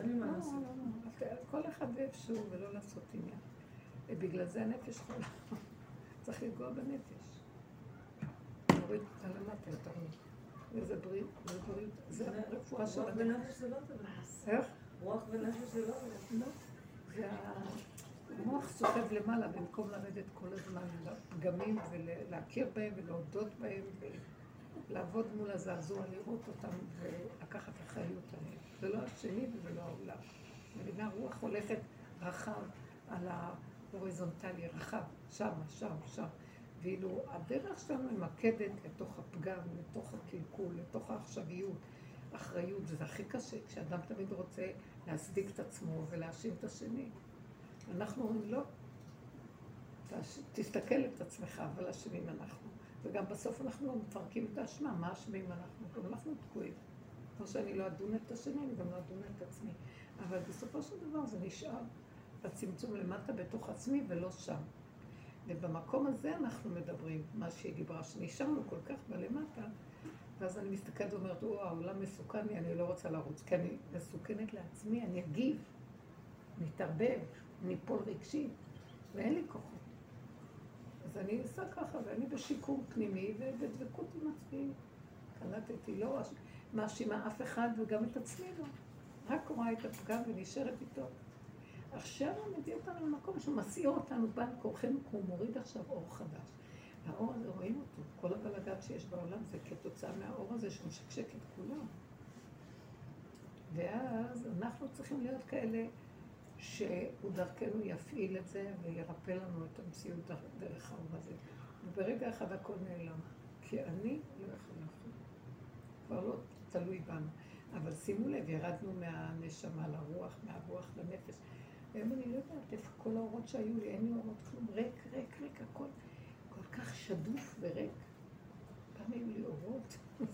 אין לי מה לא, לעשות. לא, לא. כל אחד ואיפשהו ולא לעשות עניין. ובגלל זה הנפש חולה. צריך לגוע בנפש. להוריד אותה למטה יותר מזה. וזה בריאות, זה בריאות, זה הרפואה של רוח הנפש. ונפש זה לא טוב. איך? רוח ונפש זה לא טוב. לא. והמוח סוחב למעלה במקום לרדת כל הזמן לפגמים ולהכיר בהם ולהודות בהם ולעבוד מול הזעזוע, לראות אותם ולקחת אחריות עליהם. זה לא השני וזה לא העולם. מבינה, הרוח הולכת רחב על ההוריזונטלי, רחב, שם, שם, שם. ואילו הדרך שלנו ממקדת לתוך הפגם, לתוך הקלקול, לתוך העכשוויות, אחריות, וזה הכי קשה, כשאדם תמיד רוצה להצדיק את עצמו ולהאשים את השני. אנחנו אומרים, לא. תסתכל את עצמך, אבל אשמים אנחנו. וגם בסוף אנחנו מפרקים את האשמה, מה אשמים אנחנו? גם אנחנו תקועים. כמו שאני לא אדון את השני, אני גם לא אדון את עצמי. אבל בסופו של דבר זה נשאר בצמצום למטה בתוך עצמי ולא שם. ובמקום הזה אנחנו מדברים, מה שהיא דיברה, שנשארנו כל כך בלמטה, ואז אני מסתכלת ואומרת, או, העולם מסוכן לי, אני לא רוצה לרוץ, כי אני מסוכנת לעצמי, אני אגיב, אני אפול רגשית, ואין לי כוחות. אז אני עושה ככה, ואני בשיקום פנימי ובדבקות עם עצמי. קלטתי, לא, מאשימה אף אחד וגם את עצמי לא. רק רואה את הפגם ונשארת איתו. עכשיו הוא מביא אותנו למקום שהוא מסעיר אותנו בעל כורחנו, כי הוא מוריד עכשיו אור חדש. האור הזה, רואים אותו, כל הבלגן שיש בעולם זה כתוצאה מהאור הזה שמשקשק את כולם. ואז אנחנו צריכים להיות כאלה שהוא דרכנו יפעיל את זה וירפא לנו את המציאות דרך האור הזה. וברגע אחד הכל נעלם. כי אני לא יכולה. כבר לא תלוי בנו. אבל שימו לב, ירדנו מהנשמה לרוח, מהרוח לנפש. היום אני לא יודעת איפה כל האורות שהיו לי, אין לי אורות כלום, ריק, ריק, ריק, הכל כל כך שדוף וריק. פעם היו לי אורות, לא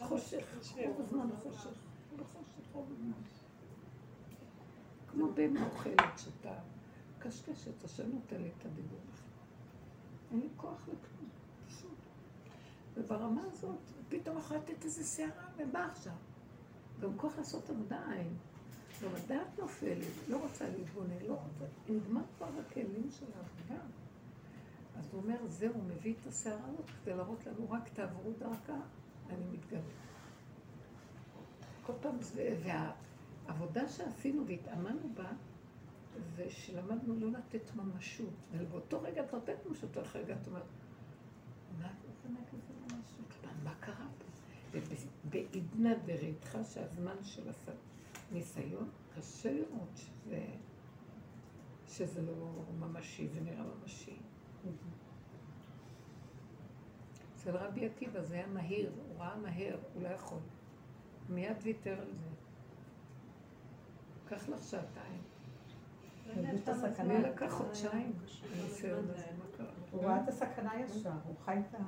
חושך, רוב הזמן חושך, בחושך רוב הזמן. כמו בן אוכלת שאתה קשקשת, השם נותן לי את הדיבור אין לי כוח לכלום, פשוט. וברמה הזאת, פתאום החלטת איזה שערה, ומה עכשיו? גם כוח לעשות עבודה אין. גם הדעת נופלת, לא רוצה להתבונן, לא רוצה, נגמר כבר הכלים של העבודה. אז הוא אומר, זהו, מביא את הסערה הזאת כדי להראות לנו, רק תעברו דרכה, אני מתגלה. כל פעם זה, והעבודה שעשינו והתאמנו בה, זה שלמדנו לא לתת ממשות. ובאותו רגע את נותנת ממשות, אחרי רגע את אומרת, מה את נותנת לזה ממשות? מה קרה פה? ובעידנא דריתך שהזמן של הניסיון, קשה לראות שזה, שזה לא ממשי, זה נראה ממשי. אצל רבי עקיבא זה היה מהיר, הוא ראה מהר, הוא לא יכול. מיד ויתר על זה. קח לך שעתיים. לי לקח חודשיים. הוא ראה את הסכנה ישר, הוא חי את ה...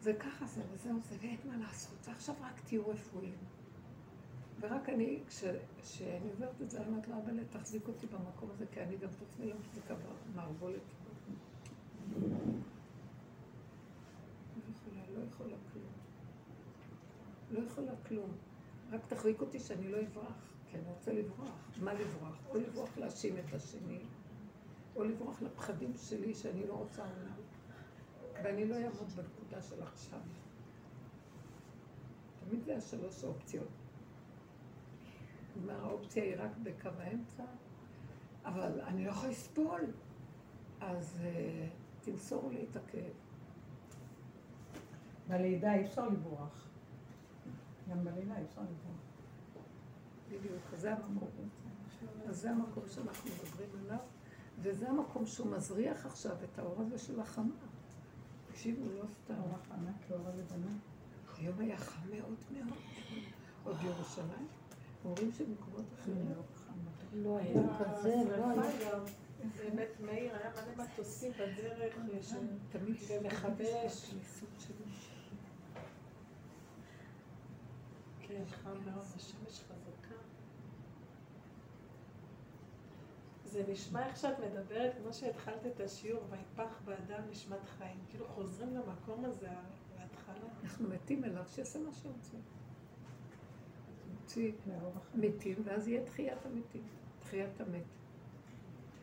זה ככה זה, וזהו זה, ואין מה לעשות. ועכשיו רק תהיו רפואיים. ורק אני, כשאני עוברת את זה, אני אומרת לה, אבל תחזיק אותי במקום הזה, כי אני גם את עצמי לא מחזיקה במערבולת. לא יכולה, לא יכולה כלום. לא יכולה כלום. רק תחזיק אותי שאני לא אברח, כי אני רוצה לברוח. מה לברוח? או לברוח להאשים את השני, או לברוח לפחדים שלי שאני לא רוצה עולם. ואני לא אעמוד בנקודה של עכשיו. תמיד זה השלוש אופציות. כלומר, האופציה היא רק בקו האמצע, אבל אני לא יכולה לסבול, אז uh, תמסור לי את הכאב. בלידה אי אפשר לברוח. גם בלידה אי אפשר לברוח. בדיוק, זה המקום. אז זה המקום שאנחנו מדברים עליו, וזה המקום שהוא מזריח עכשיו את האור הזה של החמה. תקשיבו, לא סתם. אור החמה כאור הלבנה. היום היה חם מאוד מאוד. עוד בירושלים. אומרים שבמקומות אחרים לא. לא היה כזה, לא היה. באמת, מאיר, היה מלא מטוסים בדרך, תמיד ומכבש. כן, חם מאוד, השמש חזקה. זה נשמע איך שאת מדברת, כמו שהתחלת את השיעור, ויפח באדם נשמת חיים. כאילו חוזרים למקום הזה, להתחלה. אנחנו מתים אליו, שיעשה מה שרוצה. נוציא מתים, ואז יהיה תחיית המתים, תחיית המת.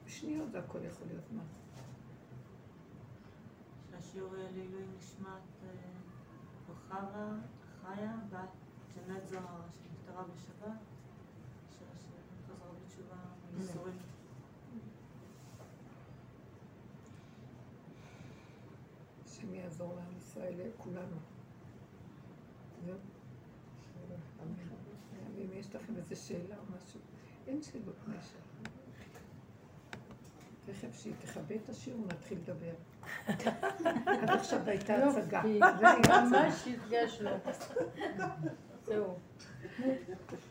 בשניות זה הכל יכול להיות מה. שהשיעור יהיה לעילוי נשמת כוכבה חיה, בת ג'נט זוהר שנפטרה בשבת, שחזרה בתשובה מייסורים. השם יעזור לעם ישראל, לכולנו. זהו. אם יש לכם איזה שאלה או משהו, אין שאלות מהשאלה. תכף שהיא תכבה את השיעור, נתחיל לדבר. עד עכשיו הייתה הצגה. ממש הדגש לו. זהו.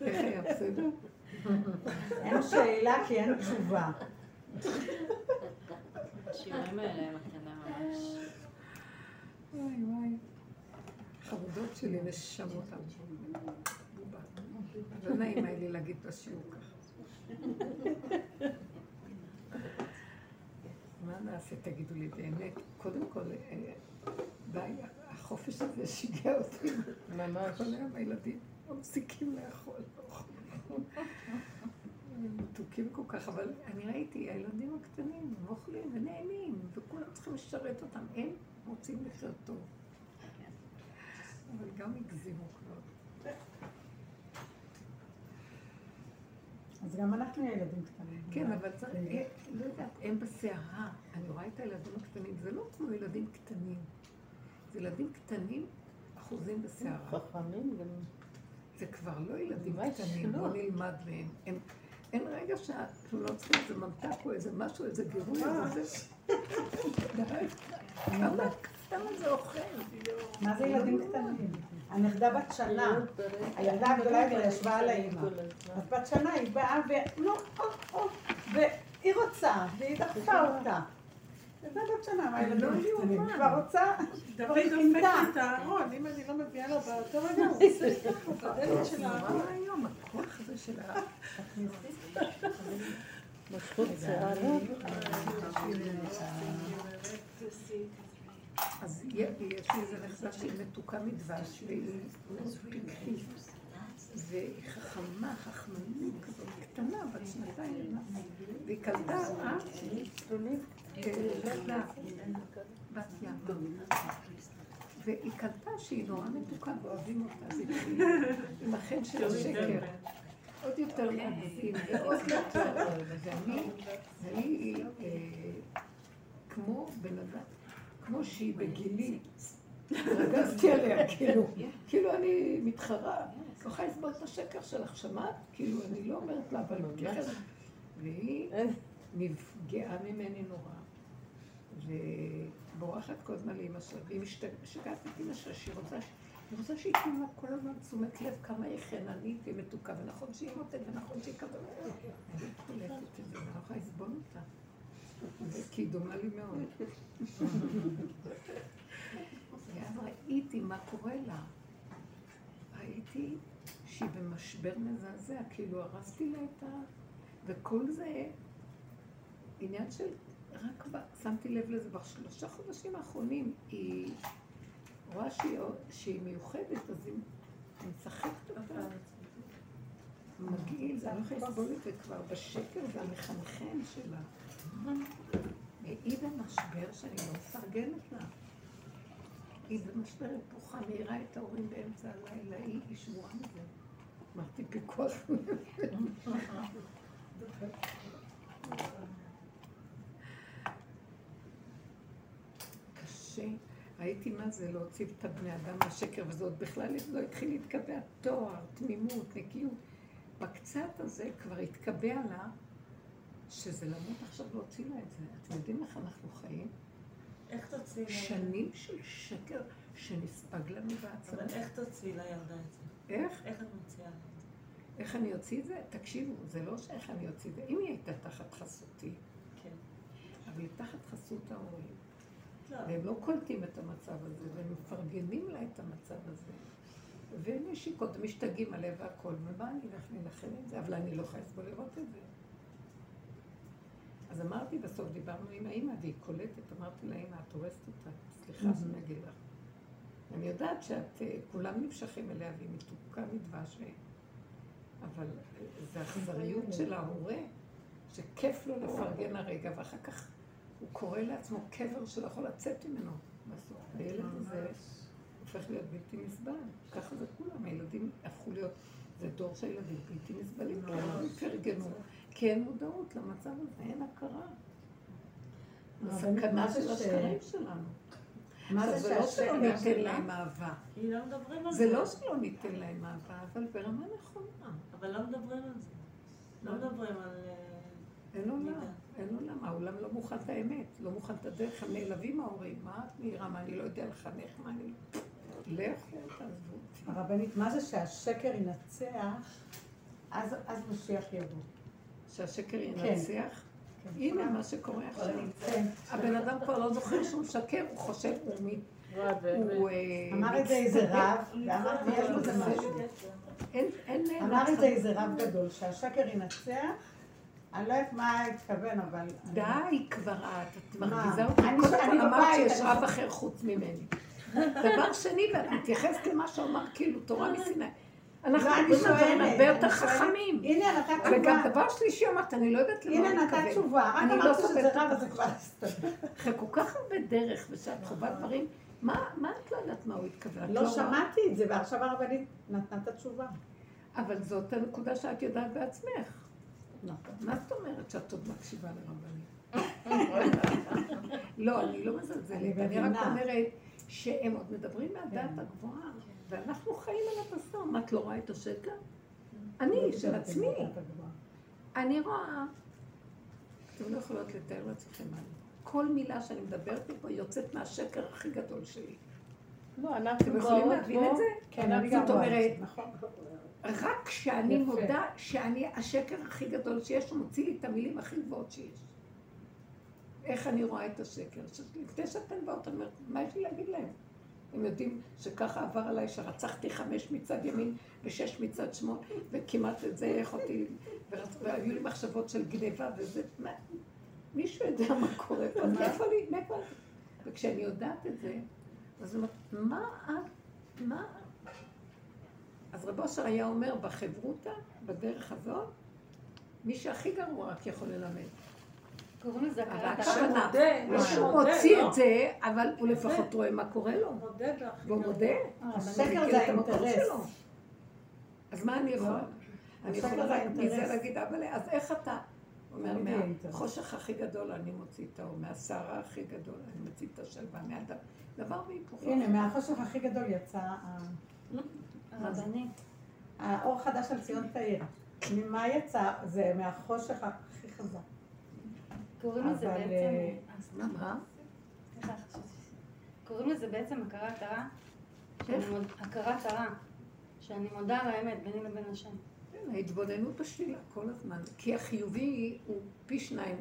איך היה בסדר? אין שאלה כי אין תשובה. השיעורים האלה הם מתנה ממש. וואי וואי. חמודות שלי, נשמות אותם. לא נעים היה לי להגיד בשיעור ככה. מה נעשה, תגידו לי, באמת? קודם כל, אה, די, החופש הזה שיגע אותי. ממש. כל היום הילדים לא מפסיקים לאכול. מתוקים כל כך, אבל אני ראיתי, הילדים הקטנים, הם אוכלים ונהנים, וכולם צריכים לשרת אותם. הם רוצים לחיות טוב. אבל גם הגזימו כבר. אז גם אנחנו ילדים קטנים. כן, אבל צריך, אה, לא יודעת, הם בסערה. אני רואה את הילדים הקטנים, זה לא כמו ילדים קטנים. זה ילדים קטנים, אחוזים בסערה. חכמים גם. זה כבר לא ילדים קטנים, לא. בוא נלמד מהם. הם- אין רגע שאנחנו לא צריכים איזה ממתק או איזה משהו, איזה גירוי, איזה זה. כמה- כמה זה אוכל. מה זה ילדים קטנים? הנכדה בת שנה, הילדה הגדולה כבר ישבה על האימא. אז בת שנה היא באה ו... נו, או, או, והיא רוצה, והיא דחפה אותה. ילדה בת שנה, מה ילדים לא קטנים? כבר רוצה, כבר. לי את הארון, אם אני לא מביאה לו באותו רגע, הוא עושה ככה בדלת של הארון. היום, הכוח הזה של ה... משכות שיער. לא? אז יש לי איזה נכדה שהיא מתוקה מדבש, והיא פיקחית, והיא חכמה, חכמנית כזאת, קטנה, בת שנתיים, והיא קלטה, אה? נכדה, בת ים. והיא קלטה שהיא נורא מתוקה ואוהבים אותה, אז היא עם החן של השקר. עוד יותר מעדיפים, ועוד יותר. ואני, אה, כמו בן אדם, כמו שהיא בגילי, רגזתי עליה, כאילו, כאילו אני מתחרה, לא יכולה לסבול את השקר שלך, שמעת? כאילו, אני לא אומרת לה, אבל מתייחסת. והיא נפגעה ממני נורא, ובורחת כל הזמן לאמא שלה, והיא משתגעת את אמא שלה, שהיא רוצה, היא רוצה שייתנו לה כל הזמן תשומת לב כמה היא חיננית ומתוקה, ונכון שהיא מותת, ונכון שהיא כזאת. אני קולטת את זה, ואני לא יכולה לסבול אותה. כי היא דומה לי מאוד. ואז ראיתי מה קורה לה. ראיתי שהיא במשבר מזעזע, כאילו הרסתי לה את ה... וכל זה עניין של... רק. שמתי לב לזה בשלושה חודשים האחרונים, היא רואה שהיא, שהיא מיוחדת, אז היא משחקת אותה. מגעיל, זה יכולה לסבול את זה כבר בשקר והמחנחן שלה. והיא במשבר שאני לא מפרגנת לה. היא במשבר היפוכה, מאירה את ההורים באמצע הלילה, היא שבורה מזה. אמרתי פיקוח. קשה. ראיתי מה זה להוציא את הבני אדם מהשקר, וזה עוד בכלל לא התחיל להתקבע תואר, תמימות, נקיות. בקצת הזה כבר התקבע לה שזה למות עכשיו להוציא לה את זה. אתם יודעים איך אנחנו חיים? איך תוציאי לה? שנים של שקר שנספג לנו בעצמנו. אבל איך תוציאי לילדה את זה? איך? איך את מוציאה לה? איך אני אוציא את זה? תקשיבו, זה לא שאיך אני אוציא את זה. אם היא הייתה תחת חסותי, כן. אבל היא תחת חסות ההורים, לא. והם לא קולטים את המצב הזה, והם מפרגנים לה את המצב הזה. והם משיקות, משתגעים עליה והכל, ומה אני אלך להילחם עם זה? אבל אני לא יכולה לסבול לראות את זה. אז אמרתי בסוף, דיברנו עם האימא, והיא קולטת, אמרתי לאימא, את הורסת אותה, סליחה שאני אגיד לך. אני יודעת שאת, אה, כולם נמשכים אליה, והיא מתוקה מדבש, ו- אבל אה, זה אכזריות של ההורה, שכיף לו לפרגן הרגע, ואחר כך הוא קורא לעצמו קבר שלא יכול לצאת ממנו בסוף. הילד הזה הופך להיות בלתי נסבל. ככה זה כולם, הילדים הפכו להיות, זה דור של ילדים בלתי נסבלים, כי הם התארגנו, כי אין מודעות למצב הזה, אין הכרה. הסכנה של השקרים שלנו. מה זה לא שלא שהשקר ניתן? להם אהבה. לא זה. זה לא שלא ניתן להם אהבה, אבל ברמה נכונה. אבל לא מדברים על זה. לא מדברים על... אין עולם. אין עולם, העולם לא מוכן את האמת, לא מוכן את הדרך, הם נעלבים ההורים, מה את מעירה, מה אני לא יודע לחנך, מה אני... לכו, תעזבו אותי. הרבנית, מה זה שהשקר ינצח, אז אז משיח יבוא. שהשקר ינצח. כן. הנה מה שקורה עכשיו. כן. הבן אדם כבר לא זוכר שהוא משקר, הוא חושב, הוא. אה, אמר את זה איזה. רב, ואמרתי, יש בזה משהו. אמר את זה איזה רב גדול, שהשקר ינצח, אני לא יודעת מה התכוון, אבל... די כבר את, את? מרגיזה אותי. אני- קודם אני כל אמרת שיש אני- רב אחר חוץ ממני. דבר שני, ואת מתייחסת למה שהוא אמר, כאילו, תורה מסיני. אנחנו לא, אני מדברים על דברים שואלת, הרבה יותר אני. חכמים. הנה נתת וגם תשובה. דבר שלישי אמרת, אני לא יודעת למה הנה הוא נתת מתכוון. תשובה. רק אני לא אמרת סובלת שזה רב, אותך. אז זה כבר. אחרי כל כך הרבה דרך, ושאת חווה דברים מה את לא יודעת מה הוא התכוון? לא רואה? שמעתי את זה, ועכשיו הרבנית נתנה את התשובה. אבל זאת הנקודה שאת יודעת בעצמך. נכון. מה זאת אומרת שאת עוד מקשיבה לרבנים? לא, אני לא מזלזלת, אני רק. אומרת שהם עוד מדברים מהדעת כן. הגבוהה, ואנחנו חיים על הבשר. מה, את לא רואה את השקר? אני, של עצמי. אני רואה, אתם לא יכולות לתאר לעצמכם מה אני. כל מילה שאני מדברת פה יוצאת מהשקר הכי גדול שלי. לא, אנחנו אתם יכולים באות להבין פה, את זה? כן, אני גם זאת רואה אומרת, את זה, נכון. רק כשאני יפה. מודה שאני השקר הכי גדול שיש, הוא מוציא לי את המילים הכי גבוהות שיש. איך אני רואה את השקר? לפני שאתן באות, אני אומרת, מה יש לי להגיד להם? הם יודעים שככה עבר עליי, שרצחתי חמש מצד ימין ושש מצד שמאל, וכמעט את זה איך אותי, והיו לי מחשבות של גניבה וזה, מה, מישהו יודע מה קורה פה, מאיפה לי, מאיפה אני? וכשאני יודעת את זה, אז אני אומרת, מה את, מה אז רב אושר היה אומר, בחברותא, בדרך הזאת, מי שהכי גרוע רק יכול ללמד. קוראים לזה הכרת הכוונה, הלב. מודה, לא מי שהוא שמודה, מוציא לא. את זה, אבל הוא לפחות רואה מה קורה לו. והוא. מודה. השקר הוא מכיר זה האינטרס. אז מה אני יכולה? אני השקר יכולה רק. מזה להגיד, אבל אז איך אתה? אומר. מהחושך הכי גדול אני מוציא את האור, מהסערה הכי גדול אני מוציא את השלווה, מהדם. דבר והיפוכו. הנה, מהחושך הכי גדול יצא הרבנית. האור חדש על ציון תאיר. ממה יצא? זה מהחושך הכי חזק. קוראים לזה בעצם... אה, אז מה, קוראים לזה בעצם הכרת הרע. הכרת הרע. שאני מודה על האמת ביני לבין השם. כן, ההתבוננות בשלילה כל הזמן. כי החיובי הוא פי שניים.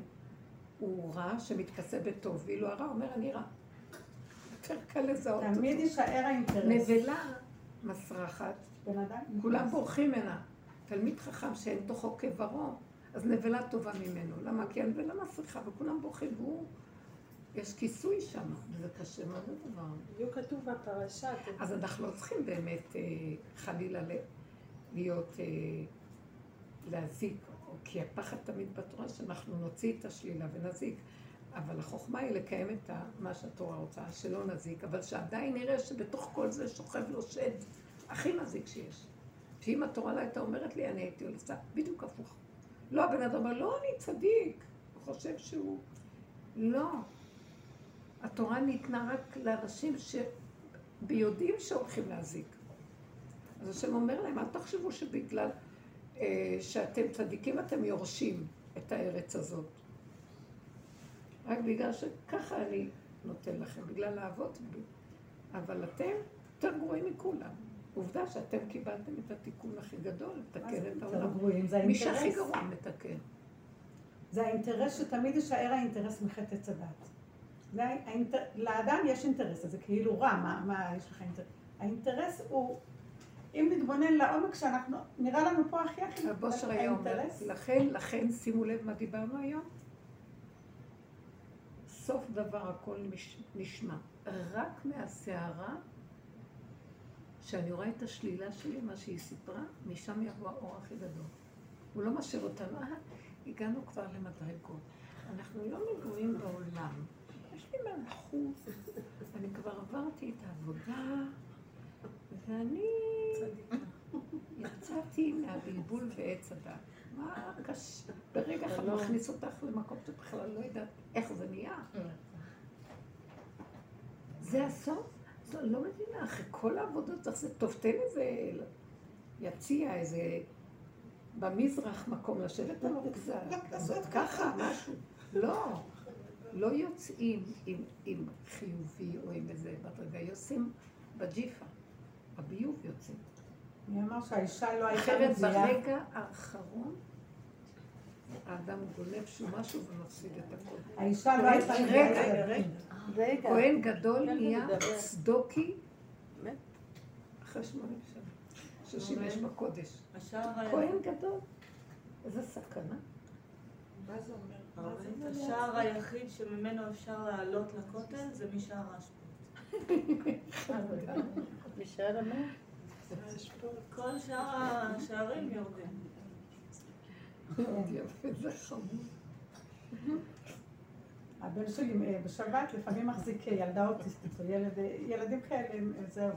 הוא רע שמתכסה בטוב, ואילו הרע אומר אני רע. יותר קל לזהות אותו. תמיד יישאר האינטרס. נבלה מסרחת. כולם בורחים ממנה. תלמיד חכם שאין תוכו כברו, אז נבלה טובה ממנו. למה? כי הנבלה מסריחה וכולם בורחים, והוא... יש כיסוי שם, וזה קשה מאוד הדבר. בדיוק כתוב בפרשה, אתם- אז אנחנו לא צריכים באמת אה, חלילה להיות, אה, להזיק, כי הפחד תמיד בתורה שאנחנו נוציא את השלילה ונזיק. אבל החוכמה היא לקיים את מה שהתורה רוצה, שלא נזיק, אבל שעדיין נראה שבתוך כל זה שוכב לו שד הכי מזיק שיש. שאם התורה לא הייתה אומרת לי, אני הייתי עושה בדיוק הפוך. לא, הבן אדם אומר, לא, אני צדיק. הוא חושב שהוא... לא. התורה ניתנה רק לאנשים שביודעים שהולכים להזיק. אז השם אומר להם, אל תחשבו שבגלל אה, שאתם צדיקים אתם יורשים את הארץ הזאת. רק בגלל שככה אני נותן לכם, בגלל האבות. אבל אתם יותר גרועים מכולם. עובדה שאתם קיבלתם את התיקון הכי גדול, לתקן את יותר העולם. גרועים, זה מי שהכי האינטרס. גרוע מתקן. זה האינטרס שתמיד יישאר האינטרס מחטא עץ הדת. האינטר... לאדם יש אינטרס, אז זה כאילו רע, מה, מה יש לך אינטרס? האינטרס הוא, אם נתבונן לעומק שאנחנו, נראה לנו פה הכי הכי, אומר, האינטרס, לכן, לכן, שימו לב מה דיברנו היום. סוף דבר הכל נש- נשמע. רק מהסערה, שאני רואה את השלילה שלי, מה שהיא סיפרה, משם יבוא האור הכי גדול. הוא לא משאיר אותנו, אה, הגענו כבר למדרגות. אנחנו לא נגועים בעולם. יש לי מלכות, אני כבר עברתי את העבודה, ואני יצאתי מהבלבול ועץ הדת. מה קשה? ברגע אחד מכניס אותך למקום שאת בכלל לא יודעת איך זה נהיה. זה הסוף? זו לא מבינה, אחרי כל העבודות, איך זה טוב, תן איזה יציע, איזה במזרח מקום לשבת עליו קצת, לעשות ככה, משהו. לא, לא יוצאים עם, עם חיובי או עם איזה מדרגה, יוצאים בג'יפה, הביוב יוצאים. מי אמר שהאישה לא הייתה אחרת מביאה, ברגע האחרון האדם גונב שהוא משהו ומפסיד את הכול. האישה לא הייתה רגע, רגע. כהן גדול כן, נהיה מדבר. צדוקי באמת? אחרי שמונים שנה, ששימש בקודש. השער כהן גדול, איזה סכנה. השער היחיד שממנו אפשר לעלות לכותל זה משער האשפות. משאר המת? כל שאר השערים יורדים. חמור. הבן שלי אה, בשבת לפעמים מחזיק ילדה אוטיסטית, אה, ילדים כאלה, אה, זהו,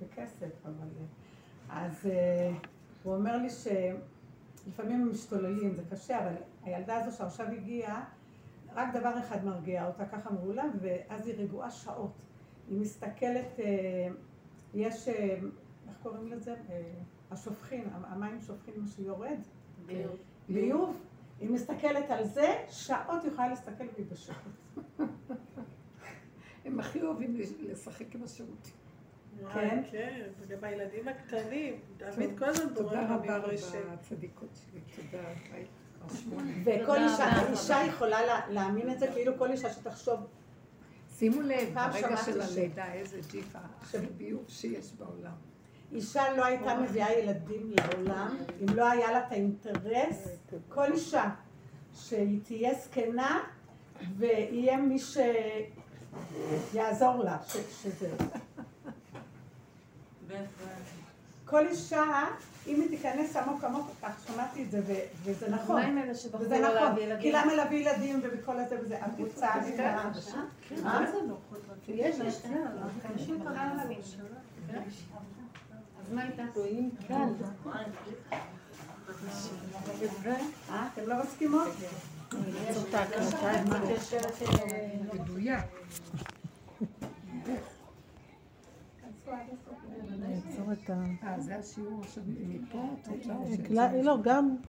בכסף, אבל... אה, אז אה, הוא אומר לי שלפעמים הם משתוללים, זה קשה, אבל הילדה הזו שעכשיו הגיעה, רק דבר אחד מרגיע אותה ככה מאולם, ואז היא רגועה שעות. היא מסתכלת, אה, יש, אה, איך קוראים לזה? אה, השופכין, המים שופכים מה שיורד. ביוב. היא מסתכלת על זה, שעות היא יכולה להסתכל והיא בשקט. הם הכי אוהבים לשחק עם השירותים. כן. כן, וגם הילדים הקטנים. דוד כל הזמן בורר תודה רבה רבה. הצדיקות שלי, תודה. וכל אישה, יכולה לה- להאמין את זה, כאילו כל אישה שתחשוב, שימו לב, ברגע של הלידה, איזה ג'יפה, הכי ביוב שיש בעולם. אישה לא הייתה מביאה ילדים לעולם, אם לא היה לה את האינטרס, כל אישה שהיא תהיה זקנה ויהיה מי שיעזור לה, ש- שזה. כל אישה, אם היא תיכנס עמוק עמוק, כך שמעתי את זה, ו- וזה נכון. מה עם אלה שבחרו וזה לא נכון, כי ילדים? למה להביא ילדים ובכל הזה וזה, את רוצה, מה? מה? יש, יש, מה איתה? אה, אתם לא מסכימות? נעצור את ה... אה, זה השיעור עכשיו מפה? או ש- לא, גם